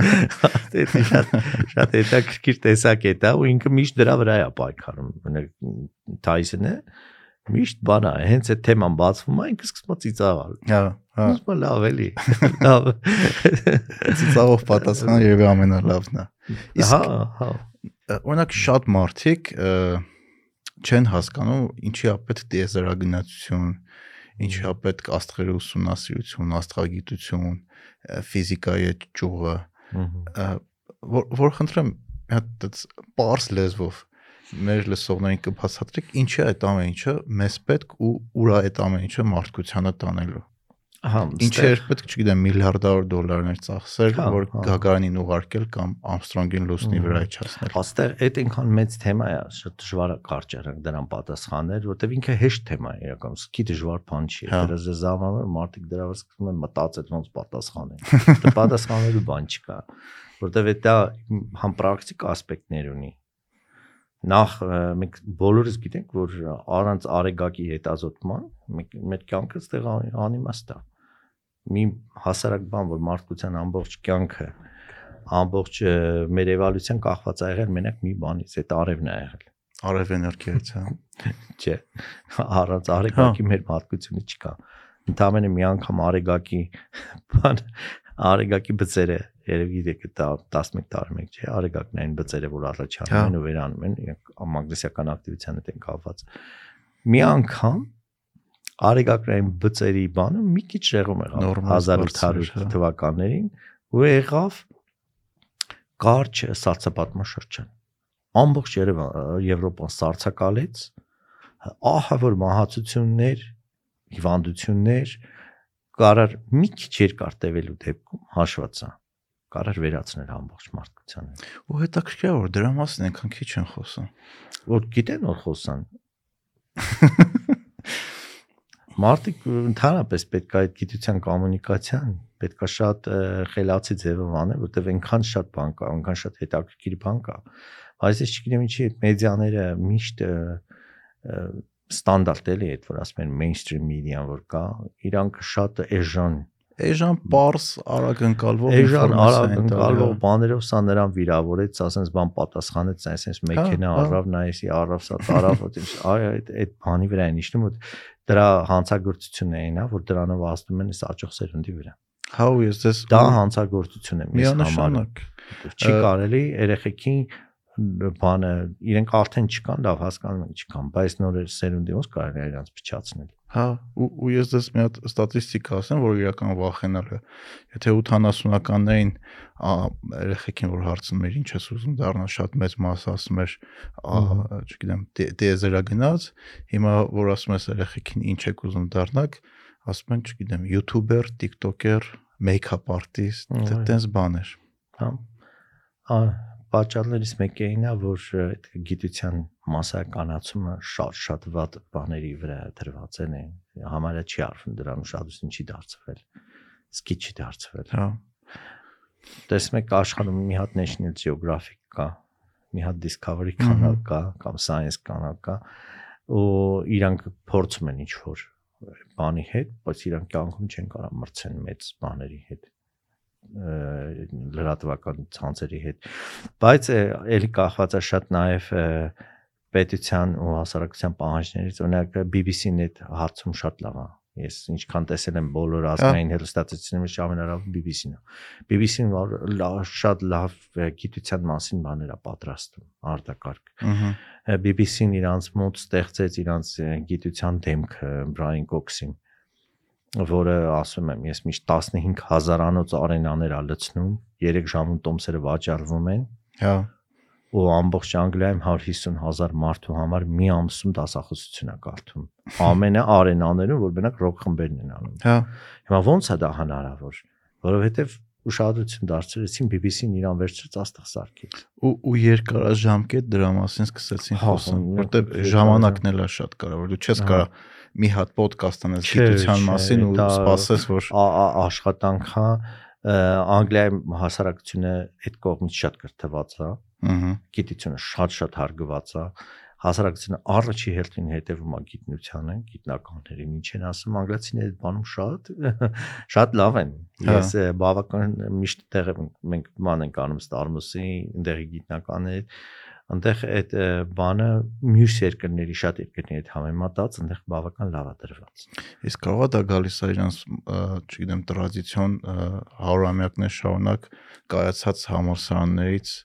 Դա շատ շատ հետաքրքիր տեսակ է դա ու ինքը միշտ դրա վրա է պայքարում։ Թայսոնը միշտ բանա հենց այդ թեման բացվում է ինքը սկսում է ծիծաղալ հա հա Ուսմա լավ էլի [LAUGHS] լավ ծիծաղով պատասխանը երևի ամենալավն է հա հա օրինակ շատ մարդիկ չեն հասկանում ինչի է պետք դիեզերագնացություն ինչի է պետք աստղերի ուսումնասիրություն աստղագիտություն ֆիզիկայի ճյուղը որ որ խնդրեմ մի հատ դից པարս լեզվով մեր լսողներին կբացատրեք ինչի է այդ ամեն ինչը մեզ պետք ու ուրա այդ ամեն ինչը մարդկությանը տանելու հա ինչի էր պետք չգիտեմ միլիարդավոր դոլարներ ծախսել որ գագարինին ուղարկել կամ ամստրոնգին լուսնի վրա իջացնել Աստեղ այդ այնքան մեծ թեմա է, շատ դժվար է կարճ առանց դրան պատասխանել, որտեվ ինքը հեշտ թեմա է իրական, սկի դժվար բան չի։ Հա։ Դրա զզամանը մարդիկ դրա վրա սկսում են մտածել ոնց պատասխանել։ Դա [LAUGHS] պատասխանելու բան չկա, որտեվ դա համ պրակտիկ ասպեկտներ ունի։ Նախ մենք բոլորս գիտենք, որ առանց արեգակի հետազոտման մեր կյանքը ստեղ անի- անիմաստ է։ Մի հասարակ բան, որ մարդկության ամբողջ կյանքը ամբողջ մեր էվոլյուցիան կախված է եղել մենակ մի բանից, այդ արևն է եղել։ արև էներգիայից հա Չէ։ Առանց արեգակի մեր մարդկությունը չկա։ Ընդամենը մի անգամ արեգակի բան արեգակի բծերը երևի դեպի 11 տարի մեկ չէ, արեգակն այն բծերը, որ առաջանում Հա։ են ու վերանում են, իրենք մագնիսիական ակտիվության հետ են կապված։ Մի անգամ արեգակրային բծերի բանը մի քիչ շեղում եղավ Նորմալ 1800 բարձր, հա։ թվականներին ու եղավ կարճ սարսափատմաշրջան ամբողջ Երևան Եվրոպան սարսակալեց ահա որ մահացություններ հիվանդություններ կարար մի քիչ երկար տևելու դեպքում հաշված է կարար վերացնել ամբողջ մարդկությանը ու հետաքրքիր է որ դրա մասին այնքան քիչ են խոսում որ գիտեն որ խոսան [LAUGHS] մարդիկ ընդհանրապես պետք է այդ գիտության կոմունիկացիան պետք է շատ խելացի ձևով անել, որտեղ այնքան շատ բան կա, այնքան շատ հետաքրքիր բան կա։ Բայց ես չգիտեմ ինչի այդ մեդիաները միշտ ստանդարտ էլի այդ որ ասում են mainstream media-ն որ կա, իրանք շատ էժան Էժան parse արագ ընկալվող էժան արագ ընկալվող հա։ բաներով սա նրան վիրավորեց, ասենց բան պատասխանեց, այսպես հա, մեքենա հա։ առավ, նայեսի առավ, սա տարավ, այդպես այ այդ այդ բանի վրա են իջնում, որ դրա հանցագործությունն այն է, որ դրանով ազդում են այս աճող սերնդի վրա։ Հա ու ես դες դա հանցագործություն է մեզ համար։ Միանշանակ։ Չի կարելի երեխեքին բանը իրենք արդեն չկան, լավ հասկանում են չկան, բայց նոր սերունդի ոնց կարելի է իրանց փչացնել։ Հա, ու ու ես դες մի հատ ստատիստիկա ասեմ, որ իրական վախենալ է։ Եթե 80-ականներին երեխեքին որ հարցնում էր ինչ ես ուզում դառնալ, շատ մեծ մասը ասում էր, չգիտեմ, դե- դեզերա գնաց, հիմա որ ասում ես երեխեքին ինչ եք ուզում դառնալ, ասում են, չգիտեմ, յութուբեր, տիկտոկեր, մեյքափ արտիստ, Այո։ դե բաներ։ Հա։ Ա պատճառներից մեկը այնա, որ այդ գիտության մասսայականացումը շատ-շատ վատ բաների վրա դրված են, համարյա չի արվում դրան ուշադրություն չի դարձվել։ Սկի չի դարձվել։ Հա։ Տեսնում եք աշխարհում մի հատ National Geographic կա, մի հատ Discovery կանալ կա կամ Science կանալ կա, ու իրանք փորձում են ինչ որ բանի հետ, բայց իրանք կյանքում չեն կարող մրցեն մեծ բաների հետ լրատվական ցանցերի հետ բայց ը, էլի կախված է շատ նաև պետության ու հասարակության պահանջներից օրինակ BBC-ն այդ հարցում շատ լավ է Ես ինչքան տեսել եմ բոլոր ազգային հեռուստացույցների մեջ ամենալավ BBC-ն է։ BBC-ն շատ լավ գիտության մասին բաներ է պատրաստում, արտակարգ։ BBC-ն իրանց մոտ ստեղծեց իրանց գիտության դեմքը Brian Cox-ին, որը ասում եմ, ես միշտ 15000-անոց արենաներ ա լցնում, 3 ժամում տոմսերը վաճառվում են, Հա։ ու ամբողջ Անգլիայում 150.000 մարդու համար մի ամսում դասախոսություն է կարդում։ Ամենը արենաներում, որ մենակ ռոք խմբերն են անում։ Հա։ Հիմա ո՞նց է դա հնարավոր, որովհետև ուշադրություն դարձրեցին BBC-ն իրան վերցրեց աստղ սարքեց։ ու ու երկարաժամկետ դրա մասին սկսեցին Հա, խոսալ, հա, որտեղ ժամանակն էլ է շատ կարևոր։ Դու չես Հա։ կարող մի հատ ոդկաստ անես գիտության մասին ու սպասես, որ աշխատանք հա Անգլիայում հասարակությունը այդ կողմից շատ կրթված է, ըհը գիտությունը շատ-շատ հարգված է հասարակությունը առաջի հերթին հետևում է գիտնությանը, գիտնականներին, ինչ են ասում անգլացիները այդ բանում շատ [LAUGHS] շատ լավ են։ Հա։ Ես բավական միշտ տեղ մենք ման ենք անում Star-Mos-ի, այնտեղի գիտնականներ, այնտեղ այդ բանը մյուս երկրների շատ երկրների հետ համեմատած այնտեղ բավական լավ է դրված։ Իսկ կարող է դա գալիս է իրանց, չգիտեմ, տրադիցիոն ը, հարյուրամյակներ շարունակ կայացած համալսարաններից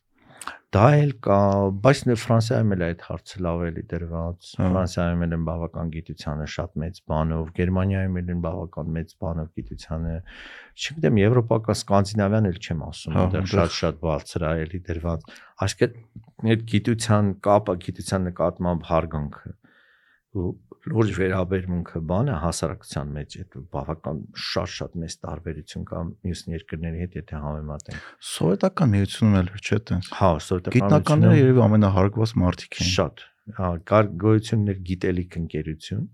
Դա էլ կա, բայց նե Ֆրանսիայում էլ այդ հարցը լավ էլի դրված։ Հա։ Ֆրանսիայում էլ են բավական գիտությանը շատ մեծ բանով, Գերմանիայում էլ են բավական մեծ բանով գիտությանը։ Չգիտեմ, Եվրոպական, Սկանդինավյան էլ չեմ ասում, Հա, այնտեղ այնտեղ- շատ-շատ բարձր է էլի դրված։ Այսինքն այդ գիտության կապը, գիտության նկատմամբ հարգանքը ու լուրջ վերաբերմունքը բանը հասարակության մեջ այդ բավական շատ-շատ մեծ տարբերություն կա մյուս երկրների հետ, եթե համեմատենք։ սովետական միությունում էլ չէ տենց։ Հա, սովետական Գիտնականները երևի ամենահարգված մարդիկ են։ շատ հա կար գոյություններ գիտելիք ընկերություն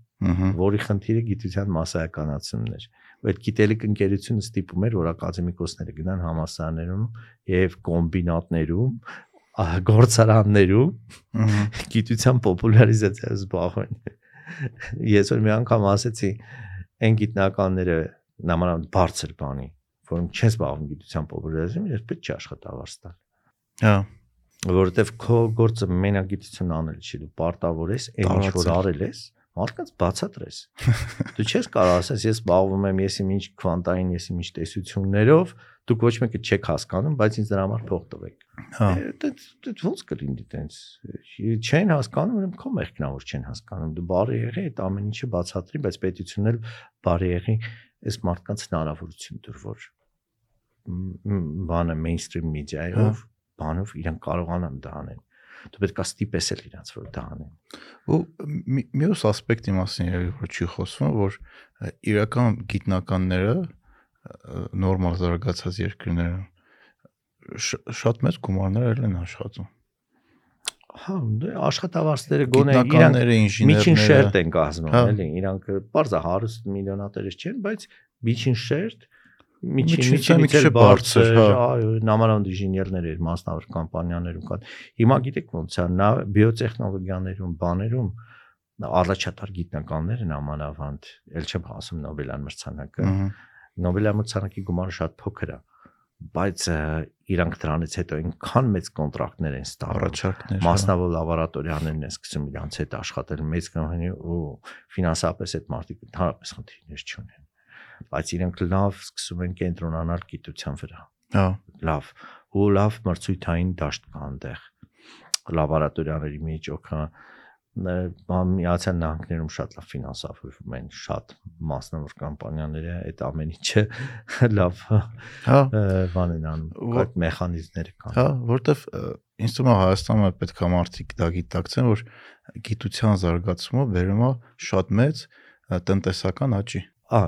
որի խնդիրը գիտության massայականացումն էր այդ գիտելիք ընկերությունը ստիպում էր որ ակադեմիկոսները գնան համասարաներում եւ կոմբինատներում գործարաններում [LAUGHS] գիտության պոպուլարիզացիայով զբաղվեն ես որ մի անգամ ասեցի այն գիտնականները նամանավանդ բարձր բանի որոնք չեն զբաղվում գիտության պոպուլարիզացիայով ես պետք չի աշխատավարձ տալ Հա։ որովհետև քո գործը մենակ գիտություն անել չի դու պարտավոր ես այն ինչ որ արել ես մարդկանց բացատրես դու չես կարող ասես ես զբաղվում եմ ես իմ ինչ քվանտային ես իմ ինչ տեսություններով դուք ոչ մեկը չեք հասկանում բայց ինձ դրա համար փող տվեք Հա։ դա դա ոնց կլինի տենց չեն հասկանում ուրեմն քո մեղքն է որ չեն հասկանում դու բարի եղի այդ ամեն ինչը բացատրի բայց պետությունն էլ բարի եղի այս մարդկանց հնարավորություն տուր որ բանը mainstream մեդիայով բանով իրեն կարողանան դա անեն դու պետք է ստիպես էլ իրանց որ դա անեն Ու մյուս ասպեկտի մասին երևի որ չի խոսվում, որ իրական գիտնականները նորմալ զարգացած երկրները շատ մեծ գումարներ են աշխատում։ հա դե աշխատավարձները գոնե իրանք միջին շերտ են կազմում Հա։ էլի իրանք բարձա հարուստ միլիոնատերից չեն բայց միջին շերտ միջին Միջինից մի քիչ էլ բարձր, հա։ այո նամանավանդ ինժեներներ էր մասնավոր կամպանիաներում կան հիմա գիտեք ոնց է նա բիոտեխնոլոգիաներում բաներում առաջատար գիտնականներ են ամանավանդ ել չեմ ասում նոբելյան մրցանակը Ահա, նոբելյան մրցանակի գումարը շատ փոքր է բայց իրանք դրանից հետո այնքան մեծ կոնտրակտներ են ստանում առաջարկներ։ հա։ մասնավոր լաբորատորիաներն են սկսում իրանց հետ աշխատել մեծ կողմանի ու ֆինանսապես այդ մարդիկ ընդհանրապես խնդիրներ չունեն բայց իրենք լավ սկսում են կենտրոնանալ գիտության վրա Հա։ լավ ու լավ մրցույթային դաշտ կա այնտեղ լաբորատորիաների մեջ օքա միացյալ նահանգներում շատ լավ ֆինանսավորվում են շատ մասնավոր կամպանիաները այդ ամեն ինչը [LAUGHS] լավ Հա։ բան են անում այդ մեխանիզմները կան Հա, որտեվ ինձ թվում է Հայաստանը պետք է մարդիկ դա գիտակցեն, որ գիտության զարգացումը բերում է շատ մեծ տնտեսական աճի։ Ա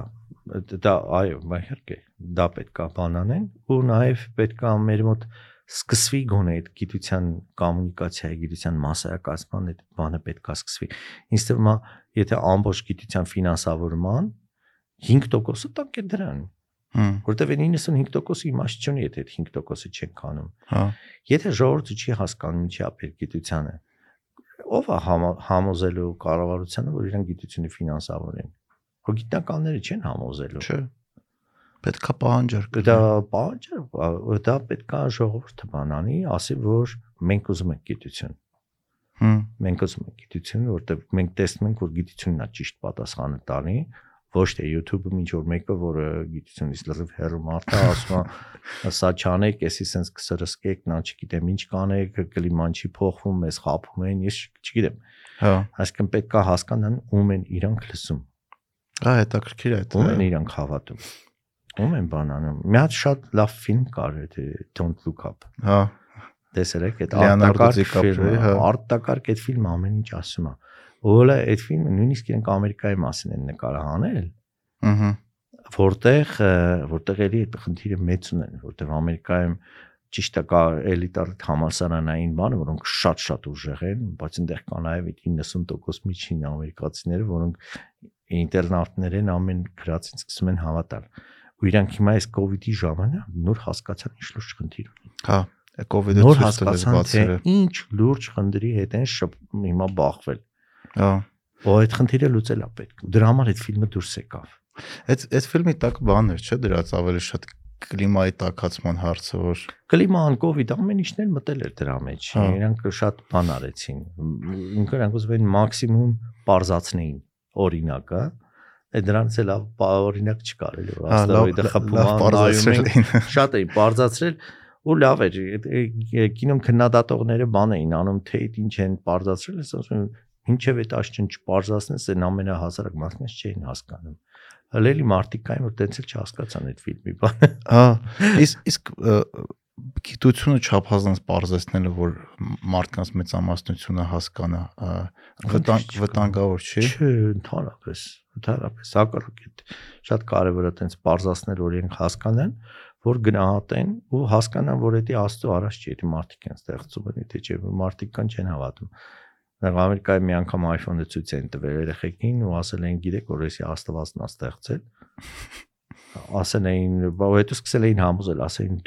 դա այո, իհարկե դա պետք է բանանեն ու նաև պետք է մեր մոտ սկսվի գոնե այդ գիտության կոմունիկացիայի գիտության massայակացման այդ բանը պետք է սկսվի։ Ինձ թվում է, եթե ամբողջ գիտության ֆինանսավորման 5%-ը տանք է դրան, այն 95%-ը իմաստ չունի, եթե այդ 5%-ը չեն կանում։ հա։ Եթե ժողովուրդը չի հասկանում է պետք գիտությանը, ով է համոզելու կառավարությանը, որ իրեն գիտությունը ֆինանսավորեն։ Հո գիտնականները չեն համոզելու։ Չէ։ Պետքա պահանջարկ։ Դա բանջը դա պետք է ժողովուրդը բանանի, ասի որ մենք ուզում ենք գիտություն։ Հմ, Մենք ուզում ենք գիտություն, որտեղ մենք տեսնում ենք, որ գիտությունն է ճիշտ պատասխանը տալի, ոչ թե YouTube-ում ինչ որ մեկը, որը գիտությունից լրիվ հեռու մարդ է, ասում է սա չանեք, էսի sense կսրսկեք, նա չգիտեմ ինչ կանեք, կլիման չի փոխվում, մեզ խափում են, ես չգիտեմ։ Հա։ Այսինքն պետք է հասկանան ում են իրանք լսում, Հա, հետաքրքիր է ում են դա։ իրանք հավատում։ Ում են բանանում։ Մի հատ շատ լավ ֆիլմ կար, եթե Don't Look Up։ Հա, Տեսել եք այդ Leonardo արտակարգ ֆիլմը, հա։ արտակարգ այդ ֆիլմը ամեն ինչ ասում է։ Ոլա այդ ֆիլմը նույնիսկ իրենք Ամերիկայի մասին են նկարահանել, ըհը։ որտեղ որտեղ էլի այդ խնդիրը մեծ ունեն, որտեղ Ամերիկայում ճիշտ է կա էլիտար համասարանային բանը, որոնք շատ-շատ ուժեղ են, բայց այնտեղ կա նաև այդ 90% միջին ամերիկացիները, որոնք ինտերնատներ են ամեն գրածին սկսում են հավատալ ու իրանք հիմա այս կ ូវ իդի ժամանակ նոր հասկացան ինչ լուրջ խնդիր ունի։ Հա, կ ូវ իդը նոր հասկացան թե ինչ լուրջ խնդրի հետ են հիմա բախվել։ Հա։ Ու այդ խնդիրը լուծել է պետք։ Դրա համար այդ ֆիլմը դուրս եկավ։ Այդ այդ ֆիլմի տակ բաներ չէ, դրած ավելի շատ կլիմայի տակածման հարցը որ կլիման կոവിഡ് ամեն ինչն էլ մտել էր դրա մեջ հա։ իրանք շատ բան արեցին ինքն իրենք ուզում էին մաքսիմում բարձացնեին օրինակը հա Այդ դրանից էլ օրինակ չկար էլի որ հա, լավ աստղոիդը խփում լավ ա, նայում բարձրացրել ենք, էին։ շատ էին բարձրացրել ու լավ էր կինոն քննադատողները բան էին անում թե այդ ինչ են բարձրացրել ես ասում եմ ինչև այդ աշճն չբարձրացնես այն ամենահասարակ մարդկանց չէին հասկանում հլելի մարդիկ կային որ տենց էլ չհասկացան այդ ֆիլմի բանը Հա, իսկ իսկ գիտությունը չափազանց բարձրացնելը, որ մարդկանց մեծամասնությունը հասկանա, վտանգավոր չի։ չէ ընդհանրապես ընդհանրապես հակառակ այդ շատ կարևոր է տենց որ իրենք հասկանան որ գնահատեն ու հասկանան որ դա աստծո առաջ չի դա մարդիկ են ստեղծում են թե չէ մարդիկ կան չեն հավատում Նախ Ամերիկայի մի անգամ iPhone-ը ցույց են տվել երեխեքին ու ասել են գիտեք որ էսի աստվածն է ստեղծել [LAUGHS] ասել էին բա հետո սկսել էին համոզել ասել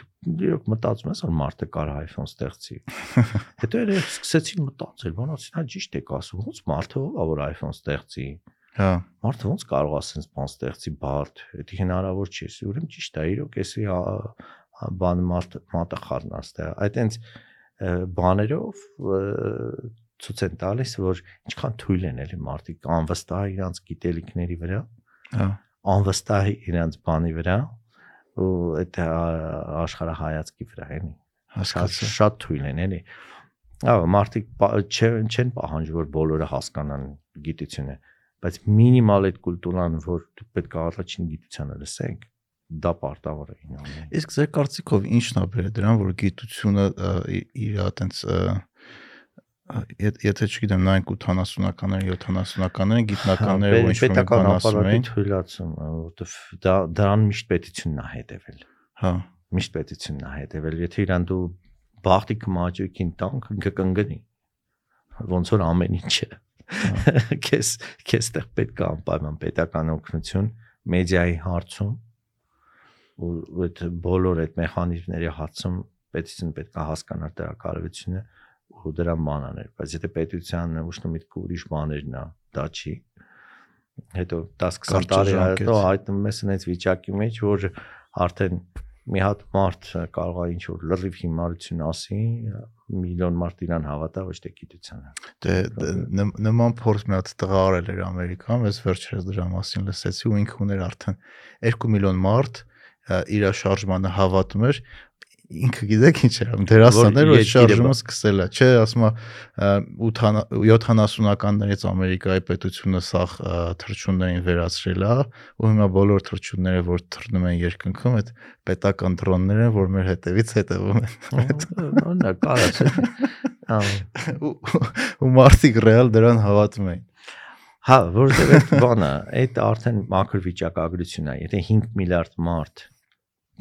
իրոք մտածում ես որ մարդը կարող iPhone ստեղծի [LAUGHS] հետո երեք սկսեցին մտածել բանացին հա ճիշտ եք ասում ոնց մարդը ով է որ iPhone ստեղծի Հա, Մարդը ոնց կարող է ասենց բան ստեղծի բարդ, դա հնարավոր չի։ Ուրեմն ճիշտ է, իրոք էսի հա- հա բան մարդ մատը խառնաստ է։ Այդ այնց բաներով ցույց են տալիս, որ ինչքան թույլ են էլի մարդիկ անվստահ իրանց գիտելիքների վրա, հա, անվստահ իրանց բանի վրա ու այդ ա- աշխարհայացքի վրա էլի։ հասկացա։ շատ թույլ են էլի։ Ահա մարդիկ չեն չեն պահանջ որ բոլորը հասկանան գիտությունը, բայց մինիմալ այդ կուլտուրան, որ պետք է առաջին գիտությանը լսենք, դա պարտավոր է ինանում։ Իսկ ձեր կարծիքով ի՞նչն է բերել դրան, որ գիտությունը իր այտենց եթե չգիտեմ, նայենք 80-ականները, 70-ականները գիտնականները Հա, որ ինչ-որ պետական ապարատի թույլացում, որովհետև դա դրան միշտ պետությունն է հետևել։ հա, Միշտ պետությունն է հետևել։ Եթե իրան դու բախտի կմաճույքին տանք, ինքը կընկնի։ Ոնց որ ամեն ինչը։ [LAUGHS] Քեզ քեզ տեղ պետք է անպայման պետական օգնություն մեդիայի հարցում ու այդ բոլոր այդ մեխանիզմների հարցում պետություն պետք է հասկանար դրա կարևորությունը ու դրա մանաներ, բայց եթե պետության ուշնումիտքը ուրիշ բաներն է, դա չի։ Հետո 10-20 Կարճ տարի հետո հայտնում ես այնպես վիճակի մեջ, որ արդեն մի հատ մարդ կարող է ինչ որ լրիվ հիմարություն ասի, միլիոն մարդ իրան հավատա ոչ թե գիտությանը։ դե դե, նման փորձ մի հատ տղա արել էր Ամերիկայում, ես վերջերս դրա մասին լսեցի ու ինքը ուներ արդեն 2 միլիոն մարդ իր շարժմանը հավատում էր ինքը գիտեք ինչ անում դերասաններ Որ շարժումը սկսել է չէ ասում է 70-ականներից Ամերիկայի պետությունը սաղ ը, թռչուններին վերացրել է ու հիմա բոլոր թռչունները որ թռնում են երկնքում այդ պետական դրոններ են որ մեր հետևից հետևում են Նա կարաս։ [LAUGHS] ու ու մարդիկ ռեալ դրան հավատում էին Հա, որովհետև այդ բանը, այդ արդեն մակրովիճակագրություն է։ Եթե 5 միլիարդ մարդ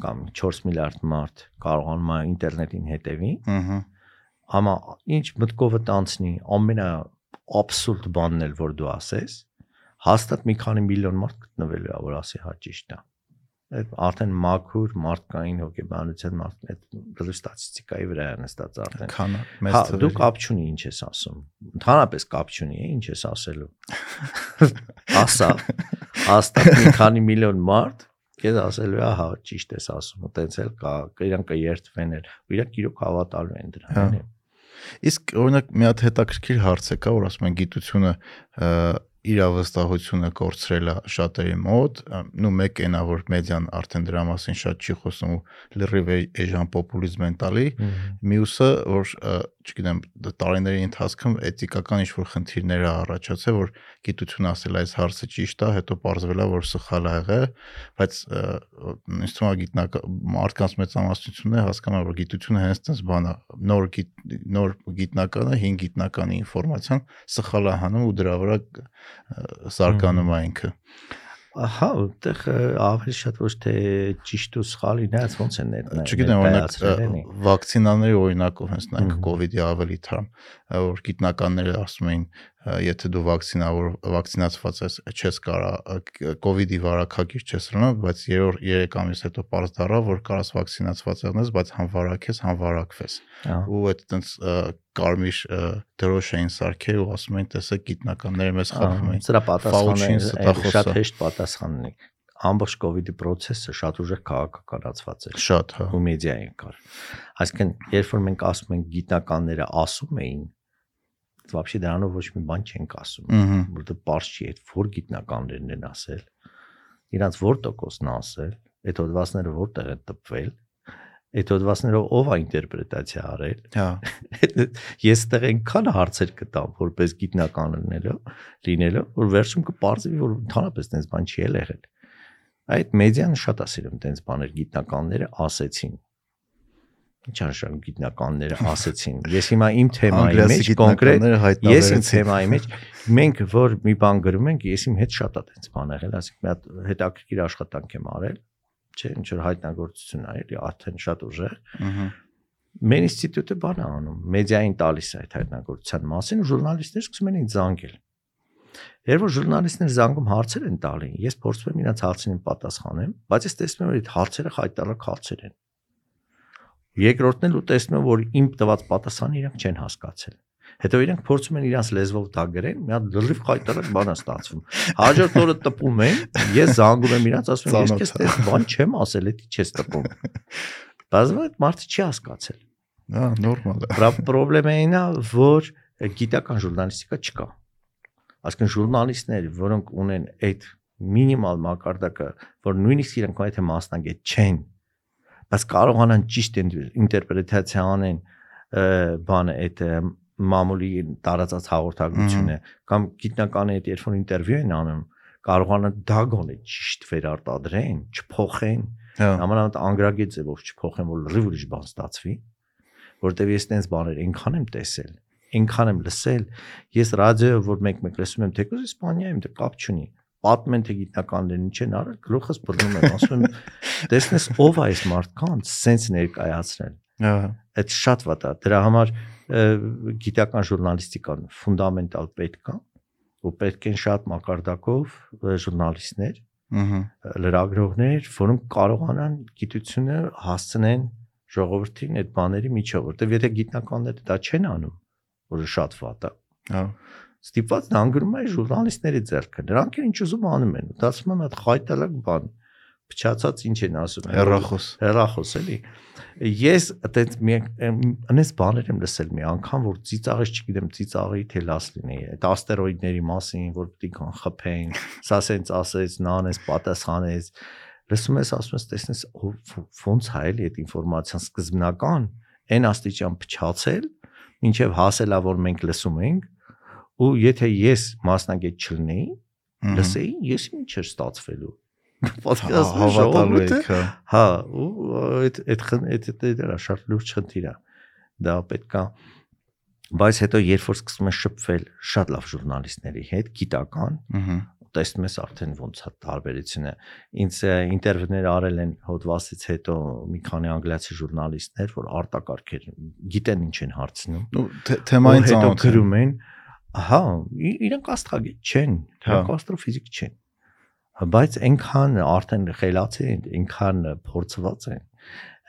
կամ 4 միլիարդ մարդ կարողանում է ինտերնետին հետևի, ըհը Համա ինչ մտքովը տանցնի, ամենա абսուրդ բանն էլ որ դու ասես, հաստատ մի քանի միլիոն մարդ գտնվելու է որ ասի հա ճիշտ է։ Այդ արդեն մաքուր մարդկային հոգեբանության մարդ այդ դրու ստատիստիկայի վրա է նստած արդեն։ քան Հա, մեծ դու թվեր կապ չունի ինչ ես ասում։ Ընդհանրապես կապ չունի, է, ինչ ես ասելու։ [LAUGHS] Ասա, հաստատ մի քանի միլիոն մարդ քեզ ասելու է, հա, ճիշտ ես ասում, տենց էլ կա, իրանք կերթվեն էլ, ու իրանք իրոք հավատալու են Հա։ դրան։ էլի։ Իսկ օրինակ մի հատ հետաքրքիր հարց է կա, որ ասում են գիտությունը ը, իրավստահությունը կորցրել է շատերի մոտ, նու մեկ այնա որ մեդիան արդեն դրա մասին շատ չի խոսում ու լրիվ էժան պոպուլիզմ են տալի, մյուսը որ չգիտեմ տարիների ընթացքում էթիկական ինչ որ խնդիրներ է առաջացել, որ գիտությունը ասել այս հարցը ճիշտ է, հետո ողջվելա որ սխալ ա եղել, բայց ինձ թվում է գիտնական մարդկանց մեծամասնությունն է հասկանում որ գիտությունը հենց այնպես բան է, նոր նոր գիտնականը, հին գիտնականի ինֆորմացիան սխալ է հանում ու դրա վրա սարկանում է ինքը։ Ահա, այդտեղ ավելի շատ ոչ թե ճիշտ ու սխալի նայած ոնց են ներկայացնել։ Չգիտեմ, օրինակ վակցինաների օրինակով հենց նայենք կ-ի ավելի թարմ, որ գիտնականները ասում էին, եթե դու վակցինա որ վակցինացված ես, չես կարա կ-ի վարակագիր չես ունենա, բայց երրորդ 3 ամիս հետո པարզ դառավ, որ կարաս վակցինացված եղնես, բայց համ վարակես, համ վարակվես։ Ու այդ տենց կարմիր դրոշ էին սարքել ու ասում էին, տեսեք գիտնականները մեզ խափում են։ Սրա պատասխանը շատ հեշտ պատասխանն է ամբողջ կ ូវ իդի process-ը շատ ուժեղ քաղաքականացված էր։ Շատ, հա։ Ու մեդիային կար։ Այսինքն, երբ որ մենք ասում ենք գիտնականները ասում էին, вообще դրանով ոչ մի բան չենք ասում, որտեղ པարզ չի այդ որ գիտնականներն են ասել։ Իրանց որ տոկոսն ասել, այդ հոդվածները որտեղ են տպվել, այդ հոդվածներով ով է ինտերպրետացիա արել։ Հա։ [LAUGHS] Ես դեռ այնքան հարցեր կտամ, որպես գիտնական լինելով, լինելով, որ վերջում կպարզվի, որ ընդհանրապես տենց բան չի ել եղել։ Այդ մեդիան շատ է սիրում տենց բաներ գիտնականները ասեցին ինչ արժան գիտնականները ասեցին։ Ես հիմա իմ թեմայի մեջ կոնկրետ ես իմ թեմայի մեջ մենք որ մի բան գրում ենք, ես իմ հետ շատ է տենց բան եղել, ասենք մի հատ հետաքրքիր աշխատանք եմ արել, չէ, ինչ որ հայտնագործություն ա, էլի արդեն շատ ուժեղ։ Ահա Մեր ինստիտուտը բան է անում, մեդիային տալիս է այդ հայտնագործության մասին, ժուրնալիստներ սկսում են ինձ զանգել։ Երբ որ ժուրնալիստներ զանգում հարցեր են տալի, ես փորձում եմ իրաց հարցերին պատասխանեմ, բայց ես տեսնում եմ որ այդ հարցերը խայտարակ հարցեր են։ Երկրորդն էլ ու տեսնում եմ, որ իմ տված պատասխանը իրանք չեն հասկացել։ Հետո իրանք փորձում են իրանց լեզվով դա գրեն, մի հատ լրիվ խայտարակ բան է ստացվում։ Հաջորդ օրը տպում են, ես զանգում եմ իրանց, ասում եմ, ես քեզ բան չեմ ասել, էդի չես տպում։ [LAUGHS] Բայց այդ մարդը չի հասկացել։ Հա, նորմալ է։ Բրա պրոբլեմն է, որ գիտական ժուրնալիստիկա չկա։ Այսինքն ժուրնալիստներ, որոնք ունեն այդ մինիմալ մակարդակը, որ նույնիսկ իրենք այդ մասնագետ չեն, բայց կարողանան ճիշտ ինտերպրետացիա անեն բանը այդ մամուլի տարածած հաղորդագրությունը կամ գիտնականը այդ երբ որ ինտերվյու են անում կարողանան դա գոնե ճիշտ վերարտադրեն, չփոխեն, համանալ անգրագետ ձևով չփոխեն, որ լրիվ ուրիշ բան ստացվի, որտեվ ես տենց բաներ այնքան եմ տեսել, այնքան եմ լսել, ես ռադիոյով որ մեկ-մեկ լսում եմ, թեկուզ Իսպանիայում դա կապ չունի պատմում են թե գիտնականներն ինչ են արել, գլուխս բռնում եմ, ասում եմ, տեսնես ով է այս մարդկանց սենց ներկայացնել։ Ահա։ Այդ շատ վատ է։ Դրա համար գիտական ժուրնալիստիկան ֆունդամենտալ պետք է ու պետք են շատ մակարդակով ժուրնալիստներ, ըհը, լրագրողներ, որոնք կարողանան գիտությունը հասցնեն ժողովրդին այդ բաների միջով, որտեվ եթե գիտնականները դա չեն անում, որը շատ վատ է։ հա ստիպված դանգրում է ժուրնալիստների ձեռքը։ Նրանք էլ ինչ ուզում անում են։ Դասում եմ այդ խայտալակ բան փչացած ինչ են ասում հերախոս հերախոս էլի ես այդպես մի անես բաներ եմ լսել մի անգամ որ ծիծաղից չգիտեմ ծիծաղի թե լաս լինի այդ աստերոիդների մասին որ պիտի կան խփեն սա սենց ասեց նանես պատասխանեց լսում ես ասում ես տեսնես ոնց հայ էլի այդ ինֆորմացիան սկզբնական այն աստիճան փչացել ինչև հասելա որ մենք լսում ենք ու եթե ես մասնագետ չլինեի լսեի ես ինչ էր ստացվելու [LAUGHS] պատկերացնում հավատալու եք հա հա ու այդ այդ այդ դա շատ լուրջ խնդիր է դա պետքա բայց հետո երբ որ սկսում է շփվել շատ լավ ժուրնալիստների հետ գիտական տեսնում ես արդեն ոնց է տարբերությունը ինձ ինտերվյուներ արել են հոդվածից հետո մի քանի անգլիացի ժուրնալիստներ որ արտակարգեր գիտեն ինչ են հարցնում ու թեմային ծանոթ գրում են հա իրանք աստղագետ չեն իրանք աստրոֆիզիկ չեն բայց այնքան արդեն խելացի են, այնքան փորձված են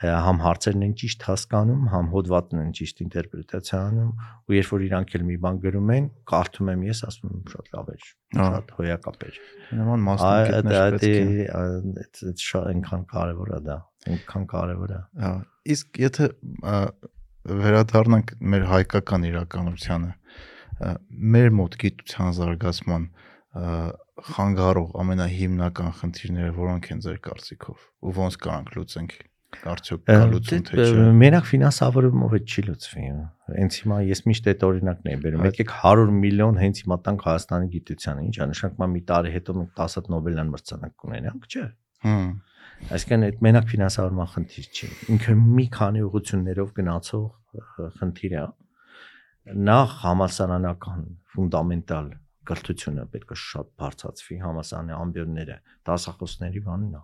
համ հարցերն են ճիշտ հասկանում, համ հոդվածն են ճիշտ ինտերպրետացիա անում, ու երբ որ իրանք էլ մի բան գրում են, կարդում եմ ես, ասում եմ շատ լավ էր, շատ հոյակապ էր։ Նման մասնակիցներ պետք է այդ շատ այնքան կարևոր է դա, այնքան կարևոր է։ Հա, իսկ եթե վերադառնանք մեր հայկական իրականությանը, մեր մոտ գիտության զարգացման խանգարող ամենահիմնական խնդիրները որոնք են ձեր կարծիքով ու ոնց կարանք լուծենք արդյոք կա լուծում թե չէ Մենակ ֆինանսավորումով էլ չի լուծվի։ Հենց հիմա ես միշտ այդ օրինակն եմ բերում։ Եկեք 100 միլիոն հենց հիմա տանք Հայաստանի գիտությանը, ինչա նշանակում է մի տարի հետո մենք 10 Նոբելյան մրցանակ կունենանք, չէ։ Հմ Այսինքն այդ մենակ ֆինանսավորման խնդիր չի։ Ինքը մի քանի ուղություններով գնացող խնդիր է։ Նախ համասարանական ֆունդամենտալ կրթությունը պետք է շատ բարձրացվի համասարանի ամբիոնները, դասախոսների բանն է։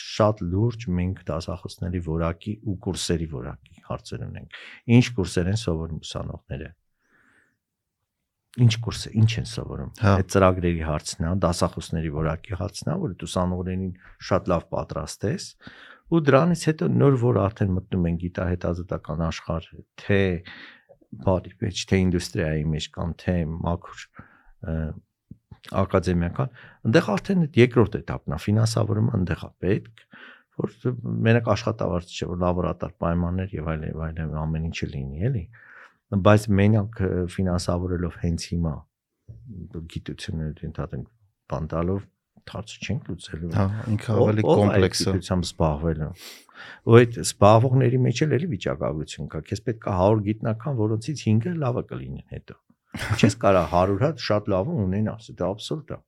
շատ լուրջ մենք դասախոսների որակի ու կուրսերի որակի հարցեր ունենք։ Ինչ կուրսեր են սովորում ուսանողները ինչ կուրս է, ինչ են սովորում։ Այդ ծրագրերի հարցն է, դասախոսների որակի հարցն է, որ ուսանողներին շատ լավ պատրաստես ու դրանից հետո նոր որ արդեն մտնում են գիտահետազոտական աշխարհ, թե բարի մեջ, թե ինդուստրիայի մեջ կամ թե մաքուր ակադեմիական, այնտեղ արդեն այդ երկրորդ этаպն է, ֆինանսավորումը այնտեղ է պետք, որ մենակ աշխատավարձ չէ, որ լաբորատոր պայմաններ եւ այլն եւ այլն ամեն ինչը լինի, էլի։ Բայց մենակ ֆինանսավորելով հենց հիմա գիտությունները ընդհանրեն բանտալով հարցը չենք լուծելու։ Հա, ինքը ավելի կոմպլեքս է։ Ով զբաղվել է։ Ու այդ զբաղվողների մեջ էլ էլի վիճակագրություն կա։ Քեզ պետք է 100 գիտնական, որոնցից 5-ը լավը կլինեն հետո։ Չես կարող 100 հատ շատ լավը ունենաս, դա աբսուրդ է։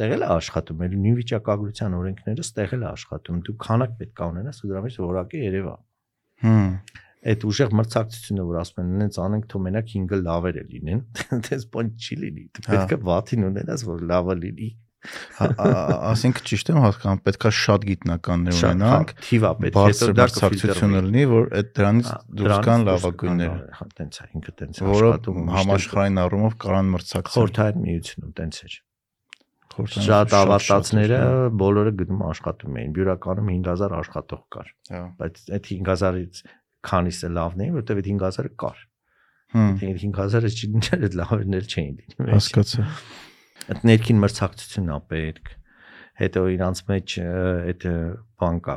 Տեղել է աշխատում, էլ նույն վիճակագրության օրենքները ստեղել է աշխատում։ Դու քանակ պետք է ունենաս, ու դրա մեջ որակը երևա։ Հմ այդ ուժեղ մրցակցությունը որ ասում են նենց անենք թող մենակ 5-ը լավերը լինեն [LAUGHS] այնպես բան չի լինի դու հա։ պետք է վաթին ունենաս որ լավը լինի ասենք ճիշտ եմ հասկանում պետքա շատ գիտնականներ հա, ունենանք թիվա պետք հետո դա մրցակցությունը լինի որ այդ դրանից դուրս գան լավագույնները հա տենց է ինքը տենց է որը համաշխարհային առումով կարան մրցակցել խորթային միությունում տենց էր շատ ավարտածները բոլորը գնում աշխատում էին բյուրականում 5000 աշխատող կար հա բայց այդ 5000-ից քանիսը լավն էին որտեվ այդ 5000-ը կար հմ Թե 5000-ը չիներ այդ լավերն էլ չէին լինի հասկացա այդ ներքին մրցակցությունն է պետք հետո իրանց մեջ այդ բան կա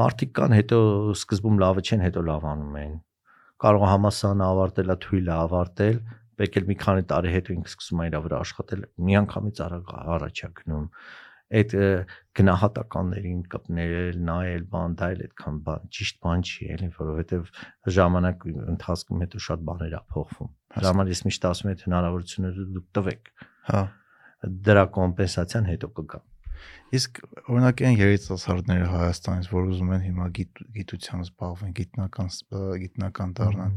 մարդիկ կան հետո սկզբում լավը չեն հետո լավ անում են կարող է համասանը ավարտելա թույլը ավարտել պետք է մի քանի տարի հետո ինքը սկսում է իր վրա աշխատել մի անգամից արագ առաջա գնում այդ գնահատականներին կպնել, նայել, բան դա էլ այդքան բան ճիշտ բան չի, էլի, որովհետև ժամանակ ընթացքում հետո շատ բաներ ա փոխվում։ համար ես միշտ ասում եմ, հնարավորությունները դուք տվեք։ հա Դրա կոմպենսացիան հետո կգա։ Իսկ օրինակ այն երիտասարդները Հայաստանից, որ ուզում են հիմա գիտ, գիտությամբ զբաղվեն, գիտնական գիտնական դառնան,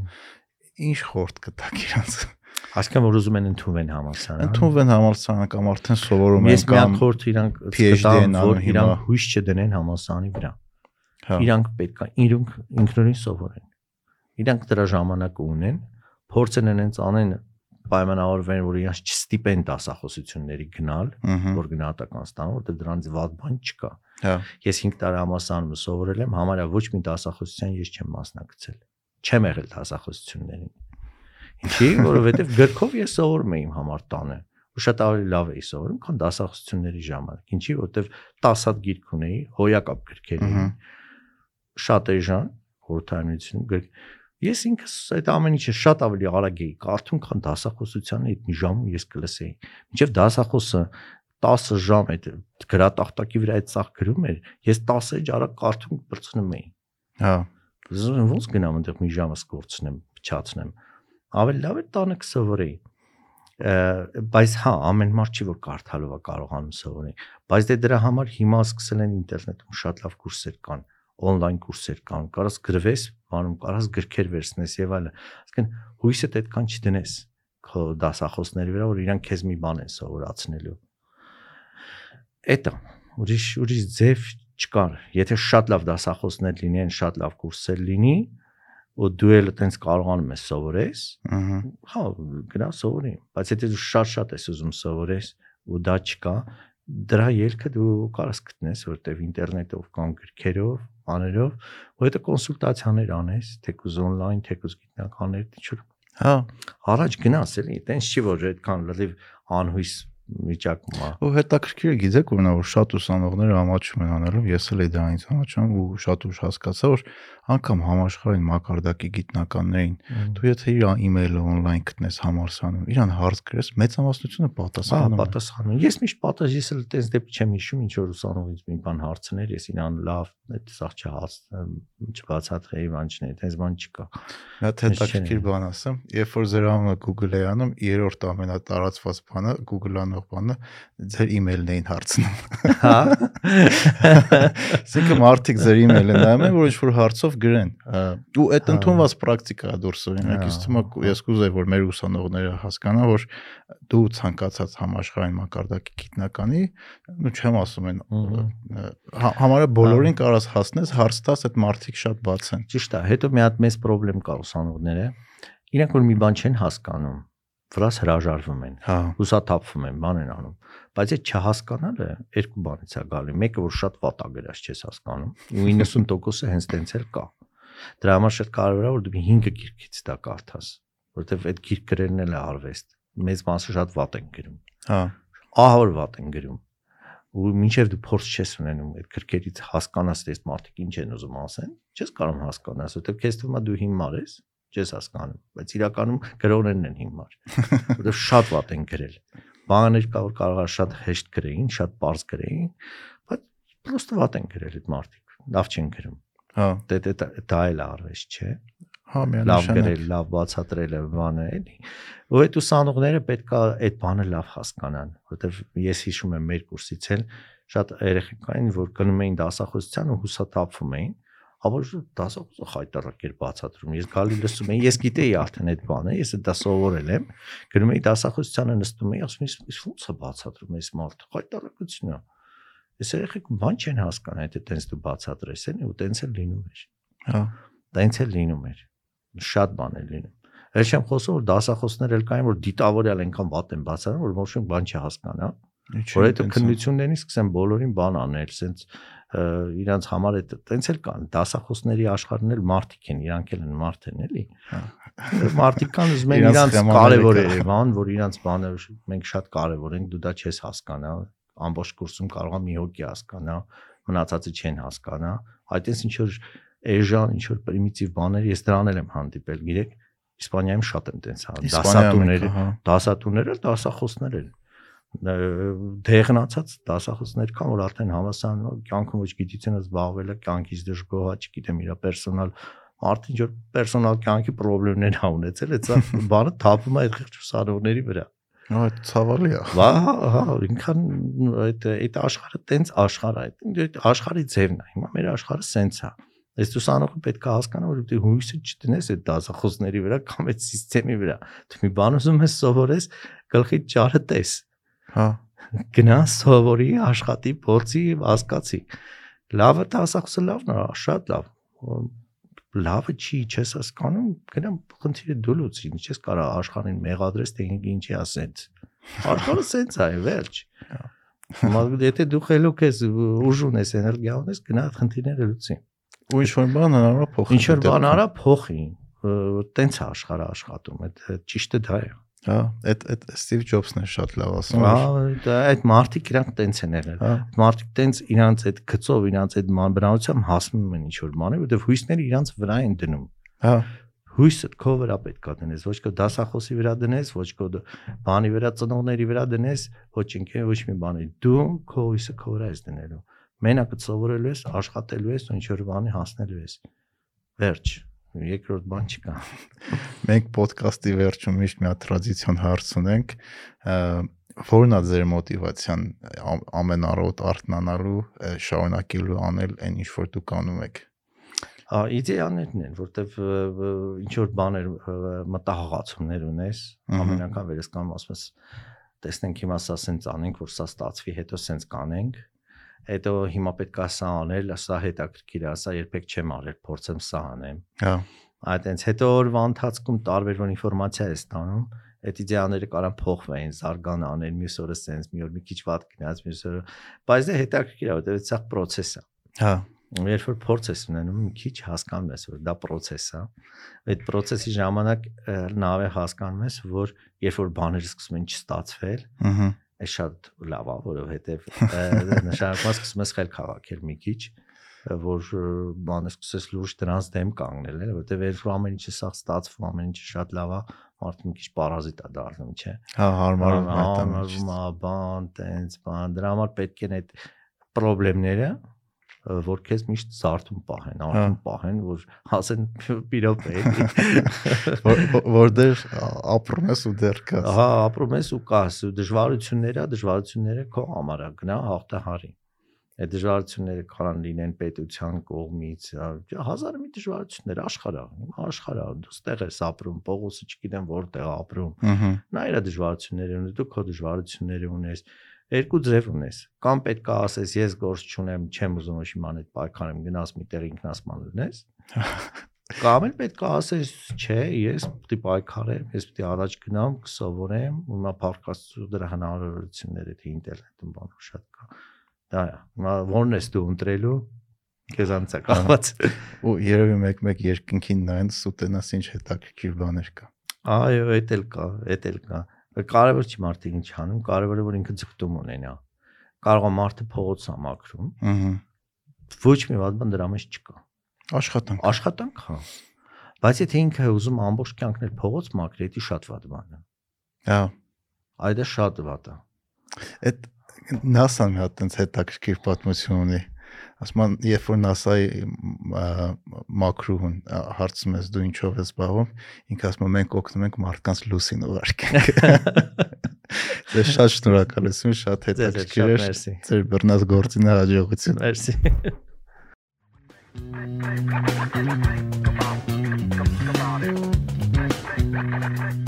ինչ խորտ կտակ իրանց։ Այսինքն որ ուզում են ընդունվեն համալսարան։ Ընդունվեն համալսարան կամ արդեն սովորում են Ես մի կամ ախորդ իրանք են որ իրանք հույս չդնեն համալսարանի վրա։ հա Իրանք պետքա իրենք ինքնուրույն սովորեն։ Իրանք դրա ժամանակը ունեն, փորձեն այնց անեն պայմանավորվեն, որ իրանք չստիպեն դասախոսությունների գնալ, որ գնահատական ստանան, որտեղ դրանից վատ բան չկա։ հա Ես 5 տարի համալսարանում սովորել եմ, համարյա ոչ մի դասախոսության ես չեմ մասնակցել։ Չեմ եղել դասախոսություններին։ Ինչի, որովհետև գրքով ես սովորում եմ իմ համար տանը ու շատ ավելի լավ էի սովորում, քան դասախոսությունների ժամանակ։ Ինչի, որովհետև 10 հատ գիրք ունեի, հոյակապ գրքեր էին, շատ էժան, խորհրդանություն գրք։ Ես ինքս այդ ամեն ինչը շատ ավելի արագ էի կարդում, քան դասախոսությանը այդ ժամում ես կլսեի։ Մինչև դասախոսը 10 ժամ այդ գրատախտակի վրա այդ սաղ գրում էր, ես 10 էջ արագ կարդում բրցնում էի։ հա Զուր ոնց գնամ այնտեղ մի ժամը սկորցնեմ, փչացնեմ։ Ավելի լավ է տանը կսովորեի։ Բայց հա, ամեն մարդ չի որ կարդալով է կարողանում սովորել։ Բայց դե դրա համար հիմա սկսել են ինտերնետում շատ լավ կուրսեր կան, on-line կուրսեր կան, կարաս գրվես, բանում կարաս գրքեր վերցնես եւ այլն։ Այսինքն հույսդ այդքան չդնես քո դասախոսների վրա, որ իրանք քեզ մի բան են սովորացնելու։ Էտա ուրիշ ուրիշ ձև չկար։ Եթե շատ լավ դասախոսներ լինեն, շատ լավ կուրսեր լինի, ու դու էլ այտենց կարողանում ես սովորես, ըհը հա, գնա սովորի։ Բայց եթե դու շատ-շատ ես ուզում սովորես ու դա չկա, դրա ելքը դու կարաս գտնես, որտեվ ինտերնետով կամ գրքերով, բաներով, ու հետո կոնսուլտացիաներ անես, թեկուզ on-line, թեկուզ գիտնականներ, ինչ որ հա առաջ գնաս էլի, տենց չի որ այդքան լրիվ անհույս վիճակում է։ Ու հետաքրքիր է գիտեք որ նա որ շատ ուսանողներ ամաչում են անելու, ես էլ դրանից ամաչում ու շատ ուշ հասկացա որ անգամ համաշխարհային մակարդակի գիտնականներին դու եթե իր email-ը on-line գտնես համալսանում, իրան հարց գրես, մեծամասնությունը պատասխանում Ահա է։ պատասխանում։ Ես միշտ պատասխան, ես էլ տես դեպք չեմ հիշում, ինչ որ ուսանողից մի բան հարցներ, ես իրան լավ, այդ սաղ չհաց չբացատրեի բան չնե, այդպես բան չկա։ հատ հետաքրքիր բան ասեմ, երբ որ ձեր անունը Google-ի անում, երրորդ ամենատարածված բանը Google անող բանը ձեր email-ն էին հարցնում։ Հա։ Այսինքն մարդիկ ձեր email-ը նայում են, որ ինչ-որ հարցով գրեն։ Ու այդ Հա։ ընդունված պրակտիկա է դուրս օրինակ, Հա, ես թվում է ես կուզեի, որ մեր ուսանողները հասկանան, որ դու ցանկացած համաշխարհային մակարդակի գիտնականի, ու չեմ ասում են հա- համարը բոլորին կարաս հասնես, հարց տաս, այդ մարդիկ շատ բաց են։ Ճիշտ է, հետո մի հատ մեծ խնդրեմ կա ուսանողները։ Իրանք որ մի բան չեն հասկանում, վրաս հրաժարվում են, Հա, հուսաթափվում են, բան են անում։ Բայց այդ չհասկանալը երկու բանից է գալի։ Մեկը որ շատ վատ է գրած չես հասկանում, ու 90%-ը հենց տենց էլ կա։ Դրա համար շատ կարևոր է որ դու 5 գիրքից դա կարդաս, որովհետև այդ գիրք գրելն էլ է արվեստ։ Մեծ մասը շատ վատ են գրում։ հա, ահավոր վատ են գրում ու մինչև դու փորձ չես ունենում այդ քրկերից հասկանաս դες մարդիկ ինչ են ուզում ասեն չես կարող հասկանաս որովհետև քեզ թվում է դու հիմար ես չես հասկանում բայց իրականում գրողներն են հիմար որովհետև շատ վատ են գրել բաներ կա որ կարող է շատ հեշտ գրեին շատ པարզ գրեին բայց պրոստը վատ են գրել այդ մարդիկ լավ չեն գրում հա, դե դե դա- դա էլ արվես չէ հա, լավ միանշանակ։ գրել, լավ բացատրել է բանը էլի։ Ու այդ ուսանողները պետքա այդ բանը լավ հասկանան, որովհետև ես հիշում եմ մեր կուրսից էլ շատ երեխեք կային, որ գնում էին դասախոսության ու հուսաթափվում էին, aber դասախոսը խայտարակ էր բացատրում։ Ես գալի լսում էի, ես գիտեի արդեն այդ բանը, ես դա սովորել եմ։ Գնում էի դասախոսությանը նստում էի, ասում էի, «Իս ո՞նց է բացատրում այս մարդը»։ Խայտարակություն է։ Ես երեխեք բան չեն հասկանում, այդ տենց դու բացատրես են ու տենց էլ լինում էր Հա, տենց էլ լինում էր շատ բան է լինում Ես չեմ խոսում որ դասախոսներ էլ կային որ դիտավորյալ այնքան վատ են բացառում որ ոչ մի բան չհասկանա ինչի՞ որ այդ տենց է։ քննություններից սկսեն բոլորին բան անել սենց իրանց համար այդ տենց էլ կան դասախոսների աշխարհն էլ մարդիկ են իրանք էլ են մարդ են էլի մարդիկ կան ուզում են Իրանց կարևոր կա։ է բան որ իրանց բանը մենք շատ կարևոր ենք դու դա չես հասկանա ամբողջ կուրսում կարող է մի հոգի հասկանա մնացածը չեն հասկանա այդպես ինչ որ էժան ինչ որ պրիմիտիվ բաներ ես դրան էլ եմ հանդիպել գիտեք Իսպանիայում շատ են տենց հա հա։ դասատուները դասախոսներ են դեղնացած դասախոսներ կան որ արդեն համասարան կյանքում ոչ գիտությունը զբաղվել է կյանքից դժգոհա չգիտեմ իր պերսոնալ մարդը ինչ որ պերսոնալ կյանքի խնդիրներ ա ունեցել սա [LAUGHS] բանը թափում է այդ խիղճ ուսանողների վրա Հա, ցավալի է։ Վա, հա, ինքան այդ այդ աշխարհը տենց աշխարհ է, այդ աշխարհի ձևն է։ Հիմա մեր աշխարհը սենց է։ Այս ուսանողը պետք է հասկանա, որ դու հույսը չտնես այդ դասախոսների վրա կամ այդ համակարգի վրա։ Դու մի բան ուզում ես սովորես, գլխի ճարը տես։ Հա, Գնա սովորի, աշխատի, փորձի, հասկացի։ Լավը դասախոսը լավն է, շատ լավ։ Լավը չի, չես հասկանում, գնամ խնդիրը դու լուծի, ինչես կարա աշխարհին մեղադրես, թե ինչի ասենց։ Աշխարհը սենց է, վերջ։ Մագ եթե դու խելոք ես, ուժ ունես, էներգիա ունես, գնա այդ խնդիրները լուծի։ ու ինչ որ բան է փոխել։ Ինչ որ բան արա փոխի։ Տենց է աշխարհը աշխատում, այդ ճիշտը դա է։ Հա, այդ այդ Ստիվ Ջոբսն է շատ լավ ասում։ Հա, այդ մարդիկ իրանք տենց են եղել։ Հա, Մարդիկ տենց իրանց այդ գծով, իրանց այդ բնավորությամբ հասնում են ինչ որ բանի, որովհետև հույսները իրանց վրա են դնում։ հա, Հույսը քո վրա պետք է դնես, ոչ քո դասախոսի վրա դնես, ոչ քո բանի վրա ծնողների վրա դնես, ոչ ինքն ոչ մի բանի։ Դու քո հույսը քո վրա ես դնելու։ Մենակ սովորելու ես, աշխատելու ես ինչ որ բանի հասնելու ես։ Վերջ։ Երկրորդ բան չկա։ մենք ոդկասթի վերջում միշտ մի հատ տրադիցիոն հարց ունենք, որն է ձեր մոտիվացիան ամ- ամեն առօր արթնանալու, ը, շարունակելու անել այն ինչ որ դուք անում եք։ Ա իդեաներն են, որտեվ ինչ որ բաներ մտահղացումներ ունես, ամեն անգամ վերես կամ ասում ես տեսնենք հիմա սա սենց անենք, որ սա ստացվի, հետո սենց կանենք։ Հետո հիմա պետք է սա անել, սա հետաքրքիր է, սա երբեք չեմ արել, փորձեմ սա անեմ։ Հա, Այդտենց հետո օրվա ընթացքում տարբեր որ ինֆորմացիա ես ստանում, այդ իդեաները կարան փոխվեն, զարգանան, մյուս օրը սենց, մի օր մի քիչ վատ գնաց, մյուս օրը, բայց դա հետաքրքիր է, որտեղ սա process է։ հա, Երբ որ փորձ ես ունենում, մի քիչ հասկանում ես, որ դա process է։ Այդ process-ի ժամանակ է հասկանում ես, որ երբ որ բաները սկսում են չստացվել, ըհը, Այս շատ լավ է, որովհետև [LAUGHS] նշանակում է սկսում ես խել քաղաքել մի քիչ որ բանը սկսես լուրջ դրանց դեմ կանգնել, որտեվ երբ ամեն ինչը սա ստացվում, ամեն ինչը շատ լավ է, մարդը մի քիչ պարազիտ է դառնում, չէ։ Հա, հարմարում է, հարմարում է, բան, տենց, բան, դրա համար պետք են այդ խնդիրները որ քեզ միշտ զարթում պահեն, արդեն պահեն, որ հասեն պիրոպ է։ [LAUGHS] Որ դեր ապրում ես ու դեր կաս։ Հա, ապրում ես ու կաս, դժվարությունները, դժվարությունները քո համար է, գնա հաղթահարի այդ դժվարությունները կարան լինեն պետության կողմից հազար մի դժվարություններ աշխարհը աշխարհը դու ստեղ ես ապրում Պողոսը չգիտեմ որտեղ ապրում նա իր դժվարությունները ունի դու քո դժվարությունները ունես երկու ձև ունես կամ պետք է ասես ես գործ չունեմ չեմ ուզում շիման այդ պայքարեմ գնաս մի տեղ ինքնասման լինես [LAUGHS] կամ էլ պետք է ասես չէ ես պիտի պայքարեմ ես պիտի առաջ գնամ կսովորեմ ու նա փառքաստու դրա հնարավորությունները թե ինտելեկտում բան շատ կա Դա է։ Հիմա ո՞րն ես դու ընտրելու քեզանից է կախված։ [LAUGHS] Ու երևի մեկ-մեկ երկնքին նայեն սուտենաս ինչ հետաքրքիր բաներ կա։ Այո, էդ էլ կա, էդ էլ կա։ Կարևոր չի մարդիկ ինչ անում, կարևորը որ ինքը ձգտում ունենա։ Կարող է մարդը փողոց համակրում։ Ահա։ Ոչ մի բան դրա մեջ չկա։ Աշխատանք։ Աշխատանք, հա։ Բայց եթե ինքը ուզում ամբողջ կյանքն էլ փողոց մաքրի, դա շատ վատ բան է։ Հա։ Այդ է շատ վատ է։ Այդ NASA-ն հատ տենց հետաքրքիր պատմություն ունի ասում եմ երբ որ NASA-ի մակրուհուն հարցում ես դու ինչով ես զբաղվում ինքը ասում է մենք օգնում ենք մարդկանց լուսին ուղարկենք [LAUGHS] Ձեր շատ շնորհակալություն, շատ հետաքրքիր էր։ Ձեր բռնած գործինը հաջողություն։ Մերսի։ Come on, come on, come on.